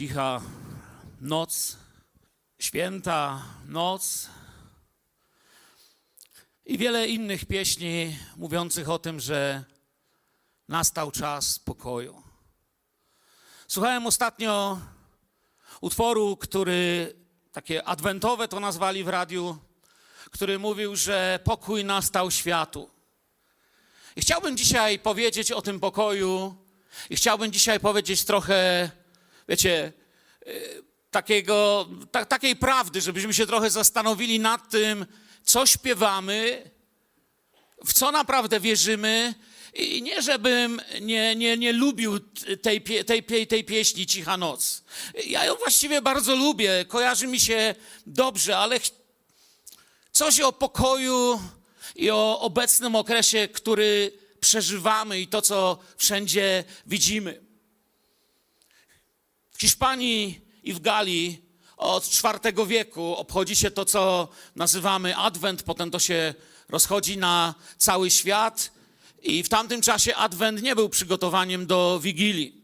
cicha noc, święta noc i wiele innych pieśni mówiących o tym, że nastał czas pokoju. Słuchałem ostatnio utworu, który takie adwentowe to nazwali w radiu, który mówił, że pokój nastał światu. I chciałbym dzisiaj powiedzieć o tym pokoju i chciałbym dzisiaj powiedzieć trochę, wiecie, y, takiego, ta, takiej prawdy, żebyśmy się trochę zastanowili nad tym, co śpiewamy, w co naprawdę wierzymy. I nie, żebym nie, nie, nie lubił tej, tej, pie- tej pieśni Cicha Noc. Ja ją właściwie bardzo lubię, kojarzy mi się dobrze, ale coś o pokoju i o obecnym okresie, który przeżywamy i to, co wszędzie widzimy. W Hiszpanii i w Galii od IV wieku obchodzi się to, co nazywamy Adwent, potem to się rozchodzi na cały świat. I w tamtym czasie Adwent nie był przygotowaniem do Wigilii.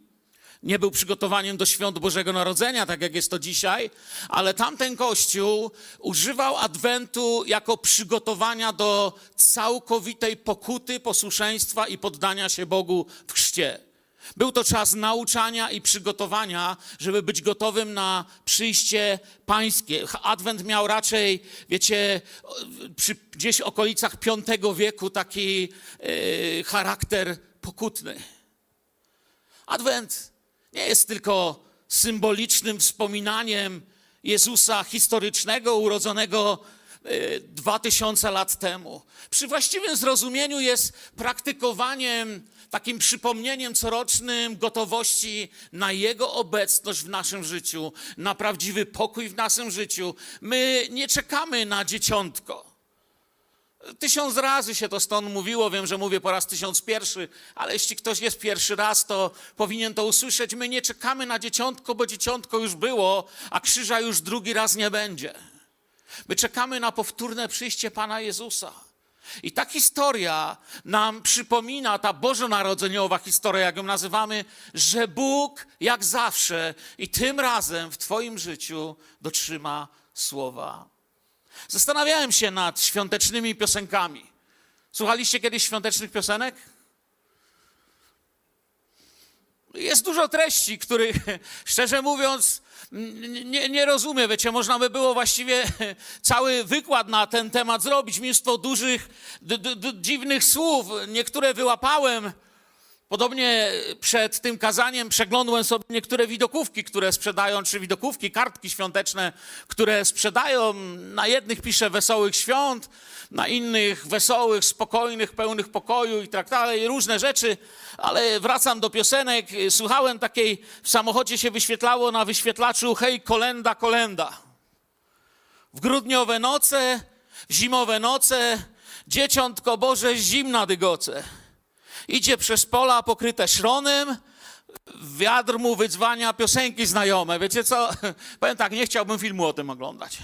Nie był przygotowaniem do świąt Bożego Narodzenia, tak jak jest to dzisiaj, ale tamten kościół używał Adwentu jako przygotowania do całkowitej pokuty, posłuszeństwa i poddania się Bogu w chrzcie. Był to czas nauczania i przygotowania, żeby być gotowym na przyjście pańskie. Adwent miał raczej, wiecie, przy gdzieś okolicach V wieku taki e, charakter pokutny. Adwent nie jest tylko symbolicznym wspominaniem Jezusa historycznego, urodzonego dwa tysiące lat temu. Przy właściwym zrozumieniu jest praktykowaniem, takim przypomnieniem corocznym gotowości na Jego obecność w naszym życiu, na prawdziwy pokój w naszym życiu. My nie czekamy na dzieciątko. Tysiąc razy się to stąd mówiło, wiem, że mówię po raz tysiąc pierwszy, ale jeśli ktoś jest pierwszy raz, to powinien to usłyszeć. My nie czekamy na dzieciątko, bo dzieciątko już było, a krzyża już drugi raz nie będzie. My czekamy na powtórne przyjście Pana Jezusa. I ta historia nam przypomina, ta bożonarodzeniowa historia, jak ją nazywamy, że Bóg jak zawsze i tym razem w Twoim życiu dotrzyma słowa Zastanawiałem się nad świątecznymi piosenkami. Słuchaliście kiedyś świątecznych piosenek? Jest dużo treści, których szczerze mówiąc nie, nie rozumiem. Wiecie, można by było właściwie cały wykład na ten temat zrobić. Mnóstwo dużych, d, d, d, dziwnych słów. Niektóre wyłapałem. Podobnie przed tym kazaniem przeglądłem sobie niektóre widokówki, które sprzedają, czy widokówki, kartki świąteczne, które sprzedają. Na jednych pisze wesołych świąt, na innych wesołych, spokojnych, pełnych pokoju i tak dalej, różne rzeczy. Ale wracam do piosenek. Słuchałem takiej, w samochodzie się wyświetlało na wyświetlaczu hej, kolenda, kolenda. W grudniowe noce, zimowe noce, dzieciątko Boże, zimna dygoce. Idzie przez pola pokryte szronem, wiatr mu wydzwania piosenki znajome. Wiecie co? Powiem tak, nie chciałbym filmu o tym oglądać.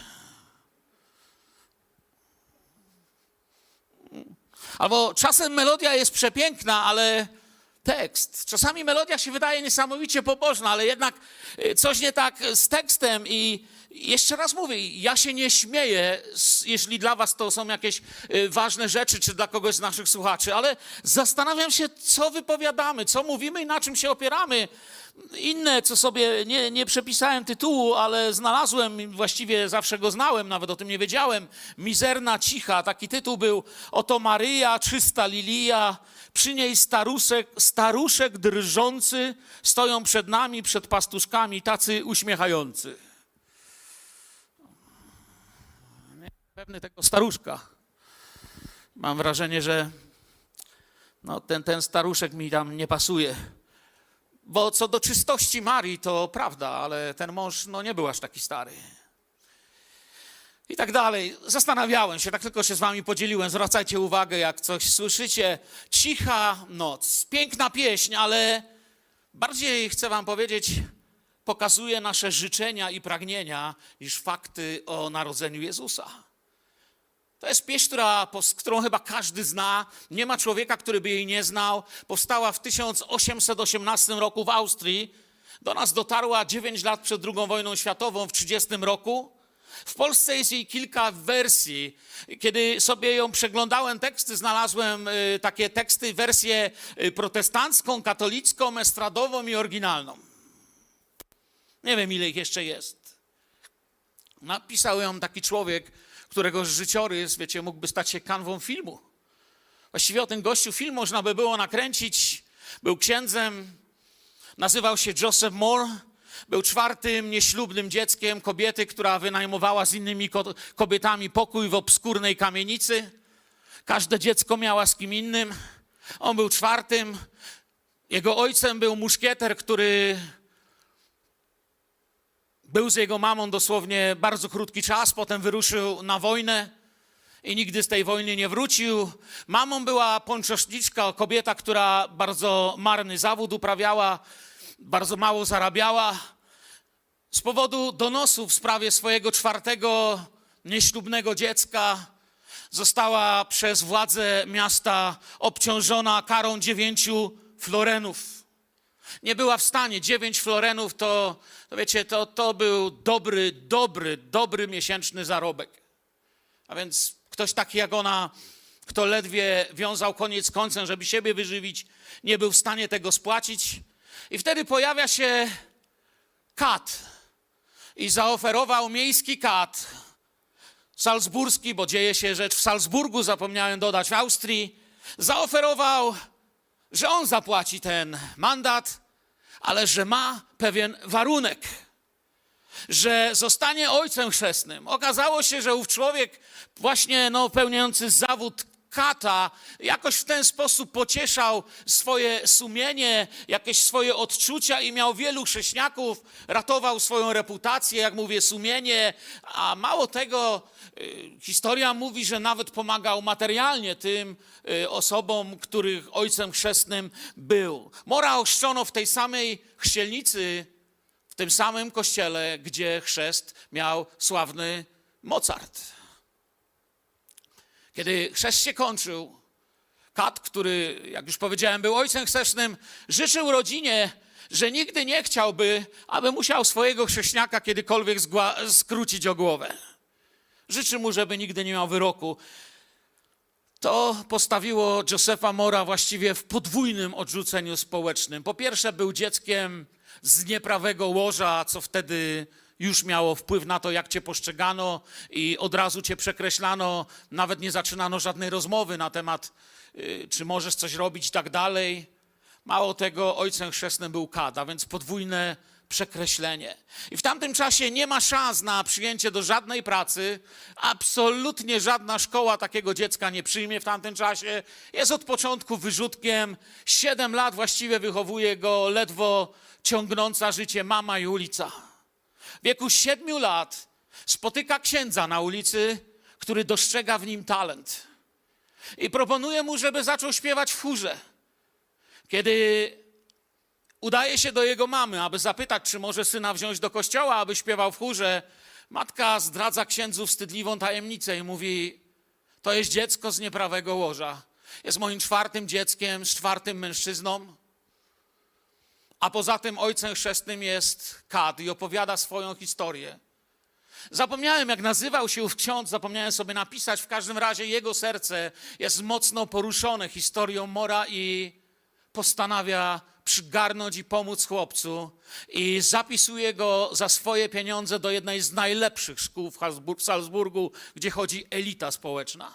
Albo czasem melodia jest przepiękna, ale tekst. Czasami melodia się wydaje niesamowicie pobożna, ale jednak y, coś nie tak z tekstem i jeszcze raz mówię, ja się nie śmieję, jeśli dla was to są jakieś y, ważne rzeczy, czy dla kogoś z naszych słuchaczy, ale zastanawiam się, co wypowiadamy, co mówimy i na czym się opieramy. Inne, co sobie nie, nie przepisałem tytułu, ale znalazłem, właściwie zawsze go znałem, nawet o tym nie wiedziałem. Mizerna cicha, taki tytuł był. Oto Maryja, czysta lilia, przy niej staruszek, staruszek drżący, stoją przed nami, przed pastuszkami, tacy uśmiechający. Pewny tego staruszka. Mam wrażenie, że no, ten, ten staruszek mi tam nie pasuje. Bo co do czystości Marii, to prawda, ale ten mąż no, nie był aż taki stary. I tak dalej. Zastanawiałem się, tak tylko się z wami podzieliłem. Zwracajcie uwagę, jak coś słyszycie. Cicha noc, piękna pieśń, ale bardziej chcę wam powiedzieć, pokazuje nasze życzenia i pragnienia niż fakty o narodzeniu Jezusa. To jest pieśń, która, którą chyba każdy zna. Nie ma człowieka, który by jej nie znał. Powstała w 1818 roku w Austrii. Do nas dotarła 9 lat przed II wojną światową w 30 roku. W Polsce jest jej kilka wersji. Kiedy sobie ją przeglądałem, teksty, znalazłem y, takie teksty, wersję y, protestancką, katolicką, estradową i oryginalną. Nie wiem, ile ich jeszcze jest. Napisał ją taki człowiek, którego życiorys, wiecie, mógłby stać się kanwą filmu. Właściwie o tym gościu film można by było nakręcić. Był księdzem, nazywał się Joseph Moore, był czwartym nieślubnym dzieckiem kobiety, która wynajmowała z innymi kobietami pokój w obskurnej kamienicy. Każde dziecko miała z kim innym. On był czwartym. Jego ojcem był muszkieter, który był z jego mamą dosłownie bardzo krótki czas, potem wyruszył na wojnę i nigdy z tej wojny nie wrócił. Mamą była ponczoszniczka, kobieta, która bardzo marny zawód uprawiała, bardzo mało zarabiała. Z powodu donosów w sprawie swojego czwartego nieślubnego dziecka została przez władze miasta obciążona karą dziewięciu florenów. Nie była w stanie. Dziewięć florenów to, to wiecie, to, to był dobry, dobry, dobry miesięczny zarobek. A więc ktoś taki jak ona, kto ledwie wiązał koniec końcem, żeby siebie wyżywić, nie był w stanie tego spłacić. I wtedy pojawia się kat i zaoferował miejski kat salzburski, bo dzieje się rzecz w Salzburgu, zapomniałem dodać, w Austrii. Zaoferował, że on zapłaci ten mandat, ale że ma pewien warunek że zostanie ojcem chrzestnym. Okazało się, że ów człowiek, właśnie no, pełniący zawód kata jakoś w ten sposób pocieszał swoje sumienie, jakieś swoje odczucia i miał wielu chrześniaków, ratował swoją reputację, jak mówię, sumienie, a mało tego, y, historia mówi, że nawet pomagał materialnie tym y, osobom, których ojcem chrzestnym był. Mora ochrzczono w tej samej chrzcielnicy, w tym samym kościele, gdzie chrzest miał sławny Mozart. Kiedy chrzest się kończył, Kat, który, jak już powiedziałem, był ojcem chrzestnym, życzył rodzinie, że nigdy nie chciałby, aby musiał swojego chrześniaka kiedykolwiek skrócić o głowę. Życzy mu, żeby nigdy nie miał wyroku. To postawiło Josefa Mora właściwie w podwójnym odrzuceniu społecznym. Po pierwsze, był dzieckiem z nieprawego łoża, co wtedy już miało wpływ na to, jak cię postrzegano i od razu cię przekreślano, nawet nie zaczynano żadnej rozmowy na temat, y, czy możesz coś robić i tak dalej. Mało tego, ojcem chrzestnym był Kad, a więc podwójne przekreślenie. I w tamtym czasie nie ma szans na przyjęcie do żadnej pracy. Absolutnie żadna szkoła takiego dziecka nie przyjmie w tamtym czasie. Jest od początku wyrzutkiem. Siedem lat właściwie wychowuje go ledwo ciągnąca życie mama i ulica. Wieku siedmiu lat spotyka księdza na ulicy, który dostrzega w nim talent. I proponuje mu, żeby zaczął śpiewać w chórze. Kiedy udaje się do jego mamy, aby zapytać, czy może syna wziąć do kościoła, aby śpiewał w chórze, matka zdradza księdzu wstydliwą tajemnicę i mówi: To jest dziecko z nieprawego łoża. Jest moim czwartym dzieckiem, z czwartym mężczyzną. A poza tym ojcem chrzestnym jest Kad i opowiada swoją historię. Zapomniałem, jak nazywał się ów ksiądz, zapomniałem sobie napisać. W każdym razie jego serce jest mocno poruszone historią Mora i postanawia przygarnąć i pomóc chłopcu i zapisuje go za swoje pieniądze do jednej z najlepszych szkół w Salzburgu, gdzie chodzi elita społeczna.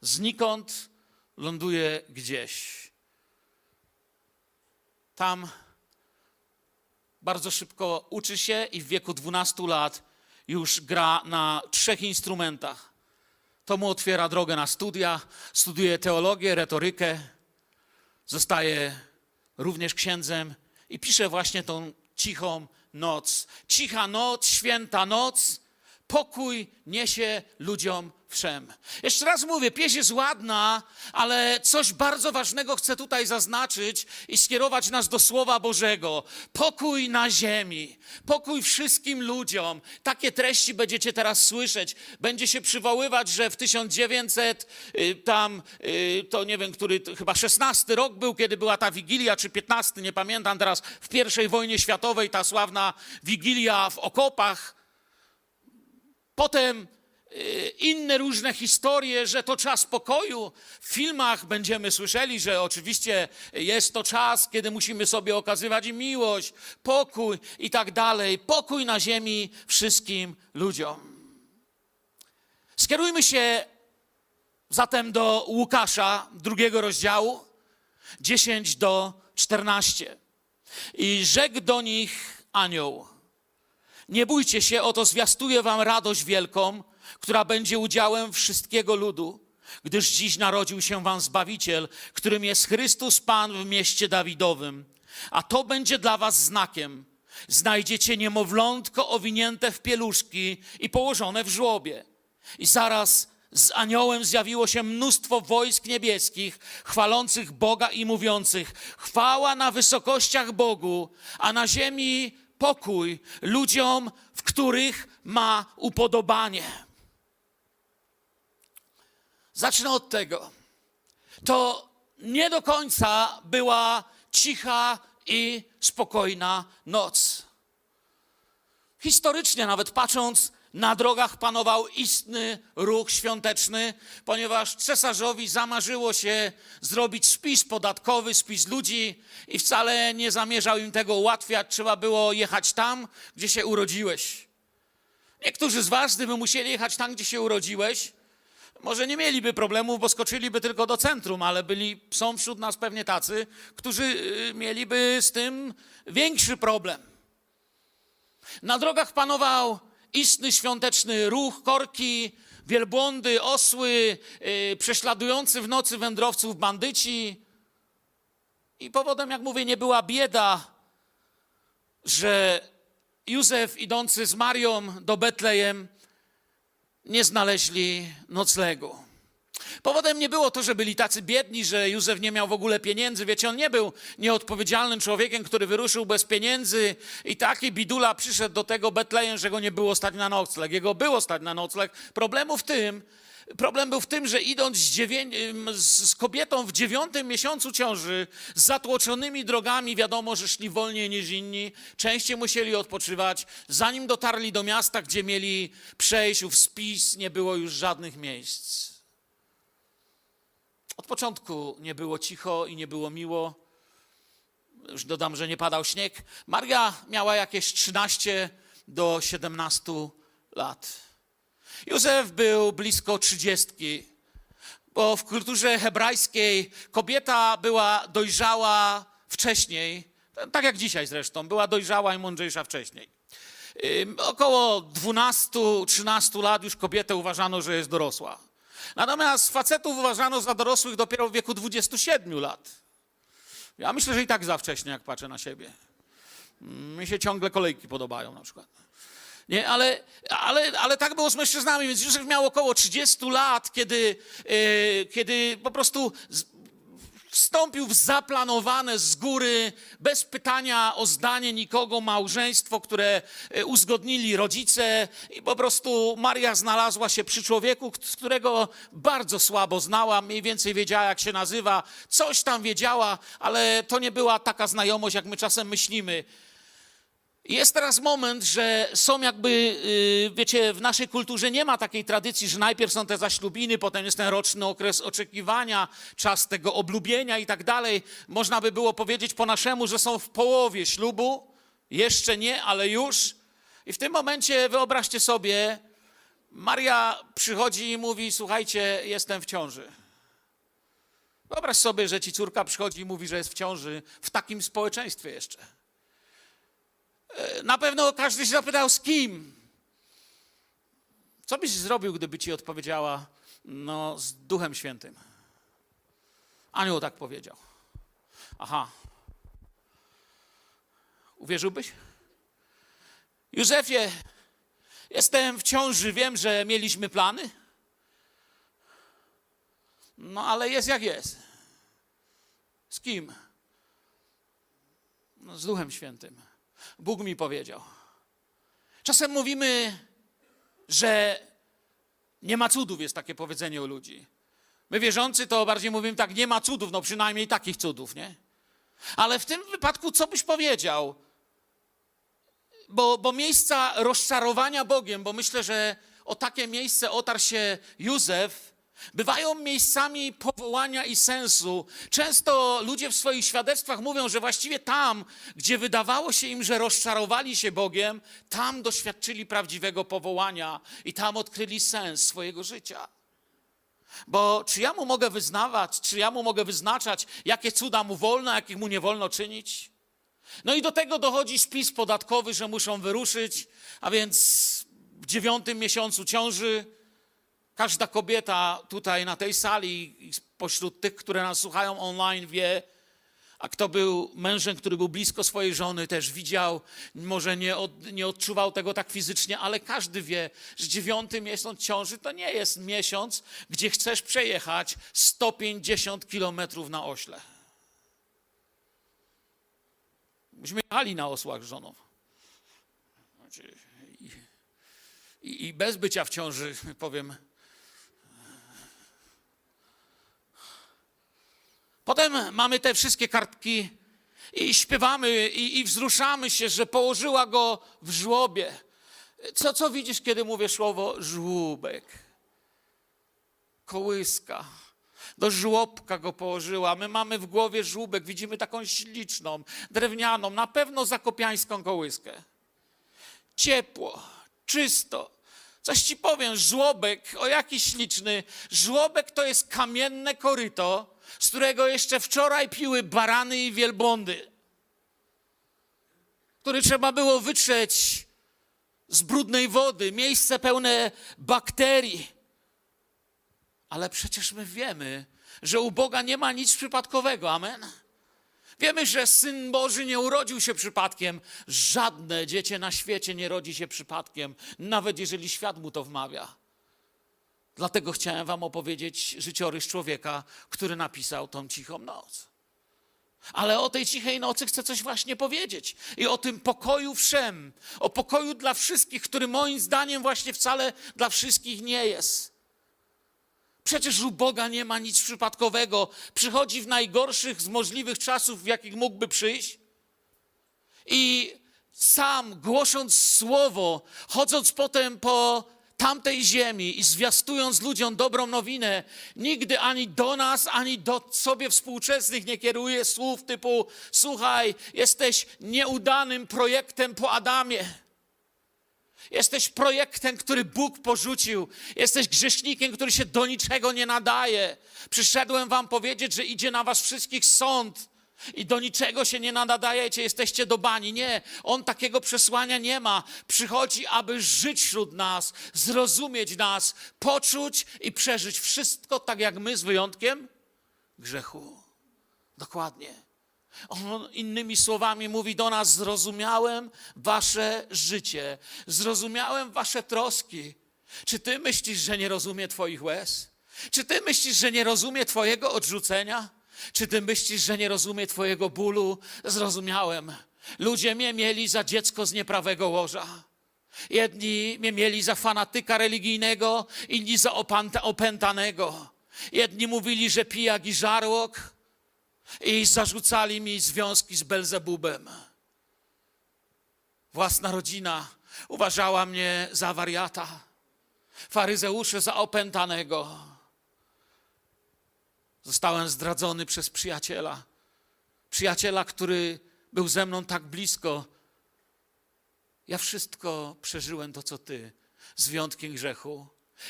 Znikąd ląduje gdzieś. Tam bardzo szybko uczy się i w wieku 12 lat już gra na trzech instrumentach. To mu otwiera drogę na studia, studiuje teologię, retorykę, zostaje również księdzem i pisze właśnie tą cichą noc. Cicha noc, święta noc, Pokój niesie ludziom wszem. Jeszcze raz mówię, pieśń jest ładna, ale coś bardzo ważnego chcę tutaj zaznaczyć i skierować nas do Słowa Bożego. Pokój na ziemi, pokój wszystkim ludziom. Takie treści będziecie teraz słyszeć. Będzie się przywoływać, że w 1900 y, tam, y, to nie wiem, który, chyba 16 rok był, kiedy była ta Wigilia, czy 15, nie pamiętam teraz, w pierwszej wojnie światowej, ta sławna Wigilia w okopach. Potem inne różne historie, że to czas pokoju. W filmach będziemy słyszeli, że oczywiście jest to czas, kiedy musimy sobie okazywać miłość, pokój i tak dalej. Pokój na ziemi wszystkim ludziom. Skierujmy się zatem do Łukasza, drugiego rozdziału, 10 do 14. I rzekł do nich anioł. Nie bójcie się, oto zwiastuję wam radość wielką, która będzie udziałem wszystkiego ludu, gdyż dziś narodził się wam Zbawiciel, którym jest Chrystus Pan w mieście Dawidowym. A to będzie dla was znakiem. Znajdziecie niemowlątko owinięte w pieluszki i położone w żłobie. I zaraz z aniołem zjawiło się mnóstwo wojsk niebieskich, chwalących Boga i mówiących: Chwała na wysokościach Bogu, a na ziemi pokój ludziom, w których ma upodobanie. Zacznę od tego. To nie do końca była cicha i spokojna noc. Historycznie, nawet patrząc, na drogach panował istny ruch świąteczny, ponieważ cesarzowi zamarzyło się zrobić spis podatkowy, spis ludzi i wcale nie zamierzał im tego ułatwiać. Trzeba było jechać tam, gdzie się urodziłeś. Niektórzy z Was, gdyby musieli jechać tam, gdzie się urodziłeś, może nie mieliby problemów, bo skoczyliby tylko do centrum, ale byli, są wśród nas pewnie tacy, którzy y, mieliby z tym większy problem. Na drogach panował istny świąteczny ruch, korki, wielbłądy, osły, yy, prześladujący w nocy wędrowców bandyci. I powodem, jak mówię, nie była bieda, że Józef idący z Marią do Betlejem nie znaleźli noclegu. Powodem nie było to, że byli tacy biedni, że Józef nie miał w ogóle pieniędzy. Wiecie, on nie był nieodpowiedzialnym człowiekiem, który wyruszył bez pieniędzy i taki bidula przyszedł do tego Betlejem, że go nie było stać na nocleg. Jego było stać na nocleg. Problemu w tym, Problem był w tym, że idąc z, z, kobietą w dziewiątym miesiącu ciąży, z zatłoczonymi drogami, wiadomo, że szli wolniej niż inni, częściej musieli odpoczywać. Zanim dotarli do miasta, gdzie mieli przejść w spis, nie było już żadnych miejsc. Od początku nie było cicho i nie było miło. Już dodam, że nie padał śnieg. Maria miała jakieś 13 do 17 lat. Józef był blisko 30, bo w kulturze hebrajskiej kobieta była dojrzała wcześniej, tak jak dzisiaj zresztą, była dojrzała i mądrzejsza wcześniej. Około 12-13 lat już kobietę uważano, że jest dorosła. Natomiast facetów uważano za dorosłych dopiero w wieku 27 lat. Ja myślę, że i tak za wcześnie, jak patrzę na siebie. Mi się ciągle kolejki podobają na przykład. Nie, ale, ale, ale tak było z mężczyznami, więc Józef miał około 30 lat, kiedy, yy, kiedy po prostu wstąpił w zaplanowane z góry, bez pytania o zdanie nikogo, małżeństwo, które e, uzgodnili rodzice, i po prostu Maria znalazła się przy człowieku, z którego bardzo słabo znała, mniej więcej wiedziała, jak się nazywa, coś tam wiedziała, ale to nie była taka znajomość, jak my czasem myślimy. Jest teraz moment, że są jakby, y, wiecie, w naszej kulturze nie ma takiej tradycji, że najpierw są te zaślubiny, potem jest ten roczny okres oczekiwania, czas tego oblubienia i tak dalej. Można by było powiedzieć po naszemu, że są w połowie ślubu, jeszcze nie, ale już. I w tym momencie wyobraźcie sobie, Maria przychodzi i mówi: Słuchajcie, jestem w ciąży. Wyobraź sobie, że ci córka przychodzi i mówi, że jest w ciąży w takim społeczeństwie jeszcze. E, na pewno każdy się zapytał, z kim? Co byś zrobił, gdyby ci odpowiedziała, no, z Duchem Świętym? Anioł tak powiedział. Aha. Uwierzyłbyś? Józefie, Jestem w ciąży, wiem, że mieliśmy plany. No ale jest jak jest. Z kim? No, z Duchem Świętym. Bóg mi powiedział. Czasem mówimy, że nie ma cudów, jest takie powiedzenie u ludzi. My wierzący to bardziej mówimy tak, nie ma cudów, no przynajmniej takich cudów, nie? Ale w tym wypadku co byś powiedział? Bo, bo miejsca rozczarowania Bogiem, bo myślę, że o takie miejsce otarł się Józef, bywają miejscami powołania i sensu. Często ludzie w swoich świadectwach mówią, że właściwie tam, gdzie wydawało się im, że rozczarowali się Bogiem, tam doświadczyli prawdziwego powołania i tam odkryli sens swojego życia. Bo czy ja mu mogę wyznawać, czy ja mu mogę wyznaczać, jakie cuda mu wolno, jakich mu nie wolno czynić? No i do tego dochodzi spis podatkowy, że muszą wyruszyć, a więc w dziewiątym miesiącu ciąży każda kobieta tutaj na tej sali, pośród tych, które nas słuchają online, wie, a kto był mężem, który był blisko swojej żony, też widział, może nie, od, nie odczuwał tego tak fizycznie, ale każdy wie, że dziewiąty miesiąc ciąży to nie jest miesiąc, gdzie chcesz przejechać 150 kilometrów na ośle. Myśmy jechali na osłach z żoną. Znaczy, i, i, I bez bycia w ciąży, powiem, Potem mamy te wszystkie kartki i śpiewamy i, i, wzruszamy się, że położyła go w żłobie. Co, co widzisz, kiedy mówię słowo żłóbek? Kołyska. Do żłobka go położyła. My mamy w głowie żłóbek, widzimy taką śliczną, drewnianą, na pewno zakopiańską kołyskę. Ciepło, czysto. Coś ci powiem, żłobek, o jaki śliczny. Żłobek to jest kamienne koryto, z którego jeszcze wczoraj piły barany i wielbłądy, który trzeba było wytrzeć z brudnej wody, miejsce pełne bakterii. Ale przecież my wiemy, że u Boga nie ma nic przypadkowego. Amen. Wiemy, że Syn Boży nie urodził się przypadkiem. Żadne dziecię na świecie nie rodzi się przypadkiem, nawet jeżeli świat mu to wmawia. Dlatego chciałem Wam opowiedzieć życiorys człowieka, który napisał tą cichą noc. Ale o tej cichej nocy chcę coś właśnie powiedzieć. I o tym pokoju wszem, o pokoju dla wszystkich, który moim zdaniem właśnie wcale dla wszystkich nie jest. Przecież u Boga nie ma nic przypadkowego. Przychodzi w najgorszych z możliwych czasów, w jakich mógłby przyjść. I sam głosząc słowo, chodząc potem po tamtej ziemi i zwiastując ludziom dobrą nowinę, nigdy ani do nas, ani do sobie współczesnych nie kieruje słów typu: Słuchaj, jesteś nieudanym projektem po Adamie. Jesteś projektem, który Bóg porzucił. Jesteś grzesznikiem, który się do niczego nie nadaje. Przyszedłem Wam powiedzieć, że idzie na Was wszystkich sąd i do niczego się nie nadajecie, jesteście do bani. Nie, on takiego przesłania nie ma. Przychodzi, aby żyć wśród nas, zrozumieć nas, poczuć i przeżyć wszystko tak jak my, z wyjątkiem grzechu. Dokładnie. On innymi słowami mówi do nas: Zrozumiałem wasze życie, zrozumiałem wasze troski. Czy ty myślisz, że nie rozumie Twoich łez? Czy ty myślisz, że nie rozumie Twojego odrzucenia? Czy ty myślisz, że nie rozumie Twojego bólu? Zrozumiałem. Ludzie mnie mieli za dziecko z nieprawego łoża. Jedni mnie mieli za fanatyka religijnego, inni za opętanego. Jedni mówili, że pijak i żarłok i zarzucali mi związki z Belzebubem. Własna rodzina uważała mnie za wariata, faryzeusze za opętanego. Zostałem zdradzony przez przyjaciela. Przyjaciela, który był ze mną tak blisko. Ja wszystko przeżyłem to, co ty, z wyjątkiem grzechu.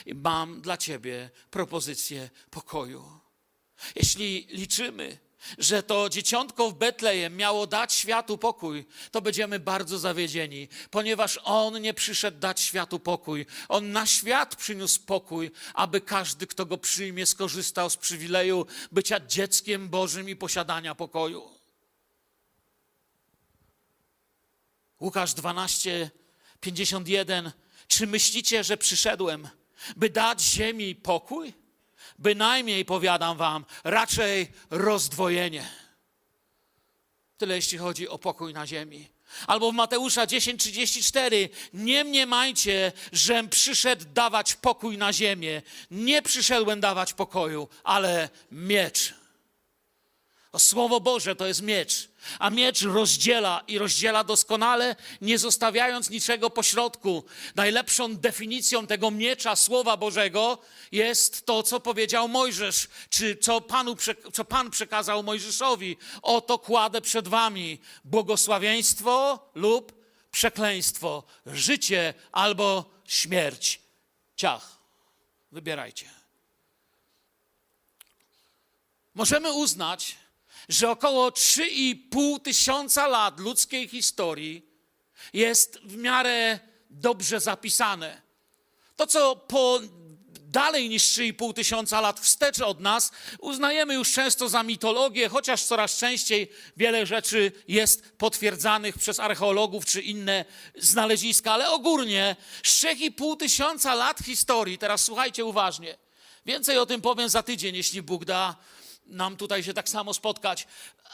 I mam dla ciebie propozycję pokoju. Jeśli liczymy, że to dzieciątko w Betlejem miało dać światu pokój, to będziemy bardzo zawiedzieni, ponieważ On nie przyszedł dać światu pokój. On na świat przyniósł pokój, aby każdy, kto go przyjmie, skorzystał z przywileju bycia dzieckiem Bożym i posiadania pokoju. Łukasz 12, 51 Czy myślicie, że przyszedłem, by dać ziemi pokój? Bynajmniej, powiadam wam, raczej rozdwojenie. Tyle jeśli chodzi o pokój na ziemi. Albo w Mateusza 10:34 nie mniemajcie, żem przyszedł dawać pokój na ziemię. Nie przyszedłem dawać pokoju, ale miecz. O Słowo Boże to jest miecz, a miecz rozdziela i rozdziela doskonale, nie zostawiając niczego pośrodku. Najlepszą definicją tego miecza Słowa Bożego jest to, co powiedział Mojżesz, czy co, Panu, co Pan przekazał Mojżeszowi. Oto kładę przed wami błogosławieństwo lub przekleństwo, życie albo śmierć. Ciach, wybierajcie. Możemy uznać, że około 3,5 tysiąca lat ludzkiej historii jest w miarę dobrze zapisane. To, co po dalej niż 3,5 tysiąca lat wstecz od nas, uznajemy już często za mitologię, chociaż coraz częściej wiele rzeczy jest potwierdzanych przez archeologów czy inne znaleziska, ale ogólnie 3,5 tysiąca lat historii, teraz słuchajcie uważnie, więcej o tym powiem za tydzień, jeśli Bóg da, nam tutaj się tak samo spotkać.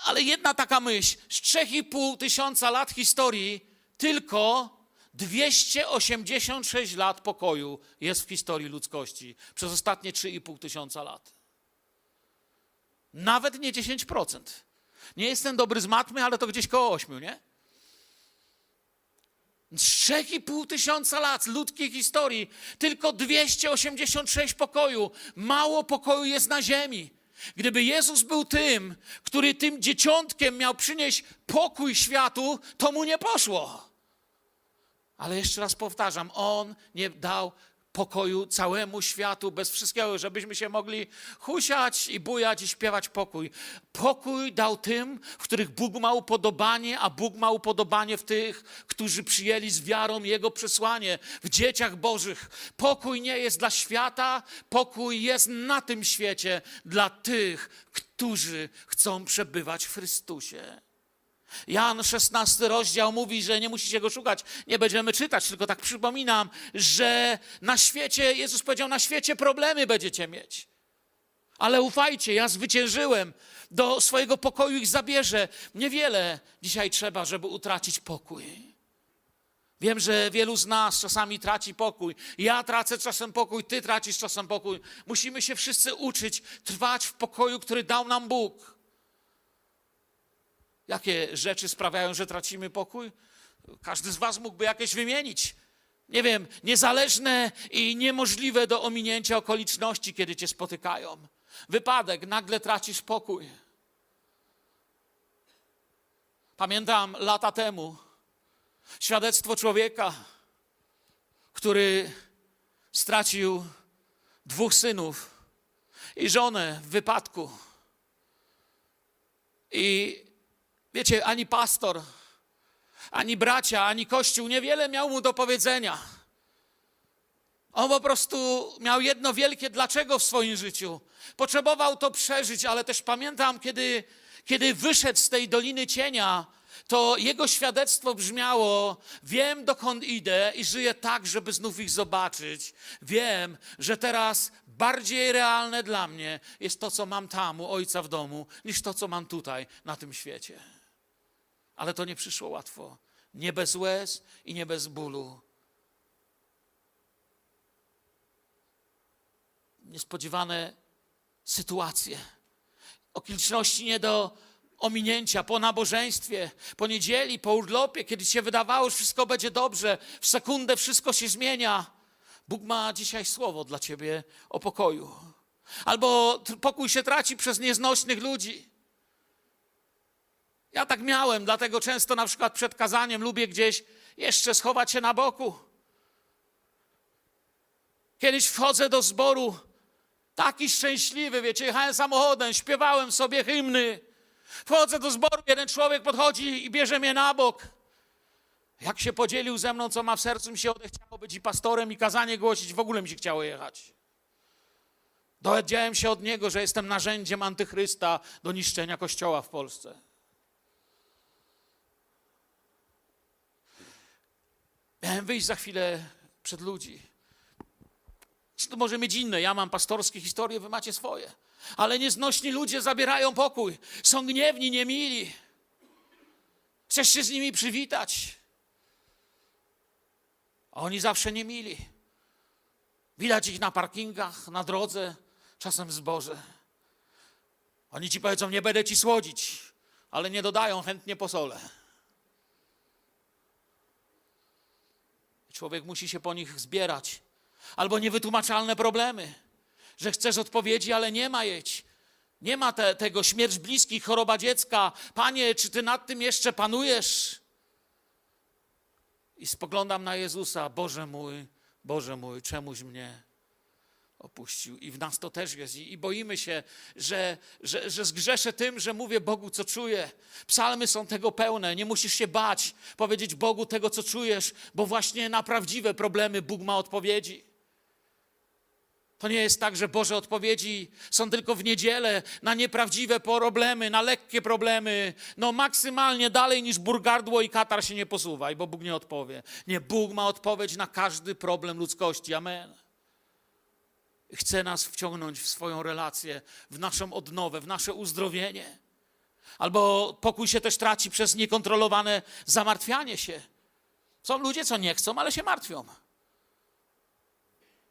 Ale jedna taka myśl, z 3,5 tysiąca lat historii tylko 286 lat pokoju jest w historii ludzkości przez ostatnie 3,5 tysiąca lat. Nawet nie 10%. Nie jestem dobry z matmy, ale to gdzieś koło 8, nie? Z 3,5 tysiąca lat ludzkiej historii tylko 286 pokoju. Mało pokoju jest na ziemi. Gdyby Jezus był tym, który tym dzieciątkiem miał przynieść pokój światu, to mu nie poszło. Ale jeszcze raz powtarzam, On nie dał pokoju całemu światu, bez wszystkiego, żebyśmy się mogli husiać i bujać i śpiewać pokój. Pokój dał tym, w których Bóg ma upodobanie, a Bóg ma upodobanie w tych, którzy przyjęli z wiarą Jego przesłanie, w dzieciach Bożych. Pokój nie jest dla świata, pokój jest na tym świecie dla tych, którzy chcą przebywać w Chrystusie. Jan 16 rozdział mówi, że nie musicie go szukać, nie będziemy czytać, tylko tak przypominam, że na świecie, Jezus powiedział, na świecie problemy będziecie mieć. Ale ufajcie, ja zwyciężyłem, do swojego pokoju ich zabierze. Niewiele dzisiaj trzeba, żeby utracić pokój. Wiem, że wielu z nas czasami traci pokój. Ja tracę czasem pokój, ty tracisz czasem pokój. Musimy się wszyscy uczyć trwać w pokoju, który dał nam Bóg. Jakie rzeczy sprawiają, że tracimy pokój? Każdy z Was mógłby jakieś wymienić. Nie wiem, niezależne i niemożliwe do ominięcia okoliczności, kiedy Cię spotykają. Wypadek, nagle tracisz pokój. Pamiętam lata temu świadectwo człowieka, który stracił dwóch synów i żonę w wypadku. I Wiecie, ani pastor, ani bracia, ani kościół niewiele miał mu do powiedzenia. On po prostu miał jedno wielkie dlaczego w swoim życiu. Potrzebował to przeżyć, ale też pamiętam, kiedy, kiedy wyszedł z tej doliny cienia, to jego świadectwo brzmiało: Wiem, dokąd idę i żyję tak, żeby znów ich zobaczyć. Wiem, że teraz bardziej realne dla mnie jest to, co mam tam u ojca w domu, niż to, co mam tutaj na tym świecie. Ale to nie przyszło łatwo. Nie bez łez i nie bez bólu. Niespodziewane sytuacje. Okoliczności nie do ominięcia po nabożeństwie, po niedzieli, po urlopie, kiedy się wydawało, że wszystko będzie dobrze, w sekundę wszystko się zmienia. Bóg ma dzisiaj słowo dla ciebie o pokoju. Albo pokój się traci przez nieznośnych ludzi. Ja tak miałem, dlatego często na przykład przed kazaniem lubię gdzieś jeszcze schować się na boku. Kiedyś wchodzę do zboru, taki szczęśliwy, wiecie, jechałem samochodem, śpiewałem sobie hymny. Wchodzę do zboru, jeden człowiek podchodzi i bierze mnie na bok. Jak się podzielił ze mną, co ma w sercu, mi się odechciało być i pastorem, i kazanie głosić, w ogóle mi się chciało jechać. Dowiedziałem się od niego, że jestem narzędziem antychrysta do niszczenia kościoła w Polsce. Miałem wyjść za chwilę przed ludzi. To może mieć inne. Ja mam pastorskie historie, wy macie swoje. Ale nieznośni ludzie zabierają pokój. Są gniewni, niemili. Chcesz się z nimi przywitać. A oni zawsze nie mili. Widać ich na parkingach, na drodze, czasem w zboże. Oni ci powiedzą, nie będę ci słodzić, ale nie dodają chętnie posole. Człowiek musi się po nich zbierać. Albo niewytłumaczalne problemy, że chcesz odpowiedzi, ale nie ma jej. Nie ma te, tego śmierć bliskich, choroba dziecka. Panie, czy ty nad tym jeszcze panujesz? I spoglądam na Jezusa, Boże mój, Boże mój, czemuś mnie opuścił. I w nas to też jest. I, boimy się, że, że, że zgrzeszę tym, że mówię Bogu, co czuję. Psalmy są tego pełne. Nie musisz się bać powiedzieć Bogu tego, co czujesz, bo właśnie na prawdziwe problemy Bóg ma odpowiedzi. To nie jest tak, że Boże odpowiedzi są tylko w niedzielę na nieprawdziwe problemy, na lekkie problemy. No maksymalnie dalej niż burgardło i katar się nie posuwaj, bo Bóg nie odpowie. Nie, Bóg ma odpowiedź na każdy problem ludzkości. Amen. Chce nas wciągnąć w swoją relację, w naszą odnowę, w nasze uzdrowienie. Albo pokój się też traci przez niekontrolowane zamartwianie się. Są ludzie, co nie chcą, ale się martwią.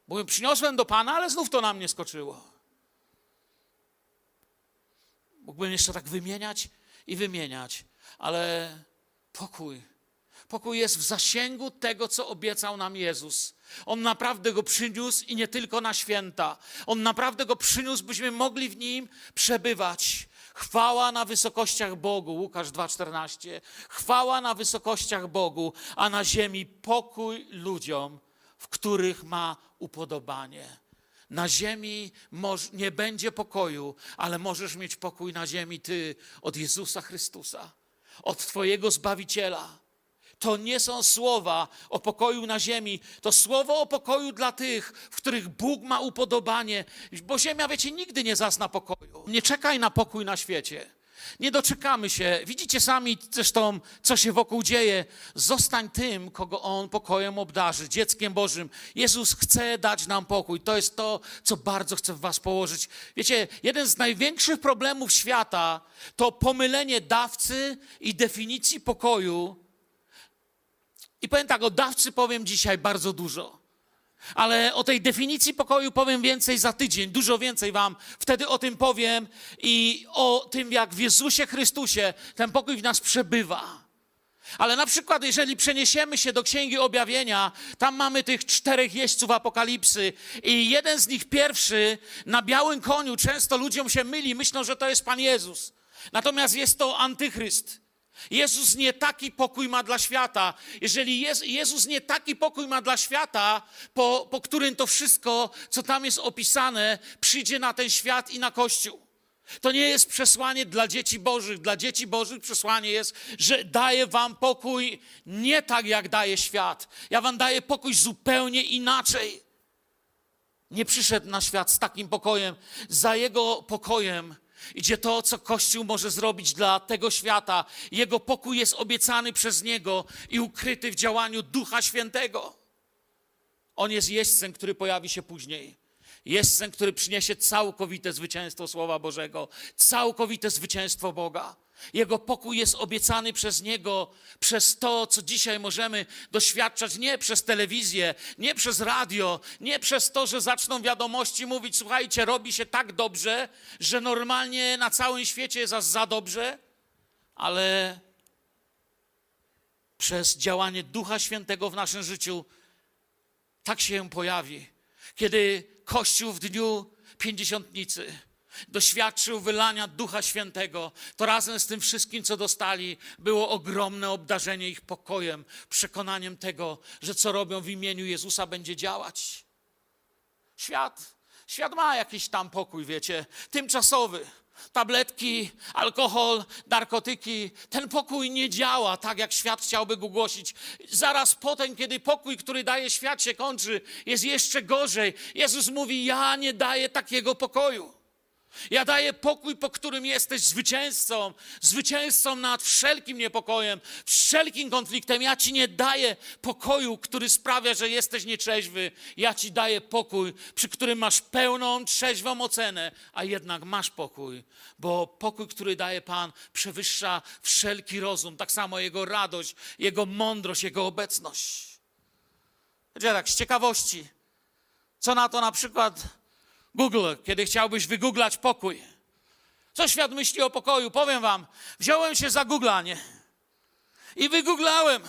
Mówię, przyniosłem do Pana, ale znów to na mnie skoczyło. Mógłbym jeszcze tak wymieniać i wymieniać, ale pokój. Pokój jest w zasięgu tego, co obiecał nam Jezus. On naprawdę go przyniósł i nie tylko na święta. On naprawdę go przyniósł, byśmy mogli w nim przebywać. Chwała na wysokościach Bogu, Łukasz 2,14. Chwała na wysokościach Bogu, a na ziemi pokój ludziom, w których ma upodobanie. Na ziemi nie będzie pokoju, ale możesz mieć pokój na ziemi ty od Jezusa Chrystusa, od Twojego Zbawiciela. To nie są słowa o pokoju na ziemi, to słowo o pokoju dla tych, w których Bóg ma upodobanie, bo ziemia, wiecie, nigdy nie zazna pokoju. Nie czekaj na pokój na świecie. Nie doczekamy się. Widzicie sami zresztą, co się wokół dzieje. Zostań tym, kogo On pokojem obdarzy, dzieckiem Bożym. Jezus chce dać nam pokój. To jest to, co bardzo chcę w Was położyć. Wiecie, jeden z największych problemów świata to pomylenie dawcy i definicji pokoju. I powiem tak, o dawcy powiem dzisiaj bardzo dużo. Ale o tej definicji pokoju powiem więcej za tydzień, dużo więcej Wam wtedy o tym powiem i o tym, jak w Jezusie Chrystusie ten pokój w nas przebywa. Ale na przykład, jeżeli przeniesiemy się do Księgi Objawienia, tam mamy tych czterech jeźdźców apokalipsy i jeden z nich pierwszy na białym koniu, często ludziom się myli, myślą, że to jest Pan Jezus. Natomiast jest to antychryst. Jezus nie taki pokój ma dla świata. Jeżeli Jezus nie taki pokój ma dla świata, po, po którym to wszystko, co tam jest opisane, przyjdzie na ten świat i na Kościół. To nie jest przesłanie dla dzieci Bożych. Dla dzieci Bożych przesłanie jest, że daję wam pokój nie tak, jak daje świat. Ja wam daję pokój zupełnie inaczej. Nie przyszedł na świat z takim pokojem. Za jego pokojem Idzie to, co Kościół może zrobić dla tego świata. Jego pokój jest obiecany przez Niego i ukryty w działaniu Ducha Świętego. On jest jeźdźcem, który pojawi się później. Jeźdźcem, który przyniesie całkowite zwycięstwo Słowa Bożego, całkowite zwycięstwo Boga. Jego pokój jest obiecany przez Niego, przez to, co dzisiaj możemy doświadczać, nie przez telewizję, nie przez radio, nie przez to, że zaczną wiadomości mówić: Słuchajcie, robi się tak dobrze, że normalnie na całym świecie jest aż za dobrze, ale przez działanie Ducha Świętego w naszym życiu tak się pojawi. Kiedy Kościół w dniu pięćdziesiątnicy doświadczył wylania Ducha Świętego, to razem z tym wszystkim, co dostali, było ogromne obdarzenie ich pokojem, przekonaniem tego, że co robią w imieniu Jezusa będzie działać. Świat, świat ma jakiś tam pokój, wiecie, tymczasowy. Tabletki, alkohol, narkotyki. Ten pokój nie działa tak, jak świat chciałby go głosić. Zaraz potem, kiedy pokój, który daje świat, się kończy, jest jeszcze gorzej. Jezus mówi: Ja nie daję takiego pokoju. Ja daję pokój, po którym jesteś zwycięzcą, zwycięzcą nad wszelkim niepokojem, wszelkim konfliktem. Ja ci nie daję pokoju, który sprawia, że jesteś nieczeźwy. Ja ci daję pokój, przy którym masz pełną, trzeźwą ocenę, a jednak masz pokój, bo pokój, który daje Pan, przewyższa wszelki rozum, tak samo Jego radość, Jego mądrość, Jego obecność. Wiecie, tak z ciekawości, co na to na przykład Google, kiedy chciałbyś wygooglać pokój. Co świat myśli o pokoju? Powiem wam, wziąłem się za googlanie i wygooglałem,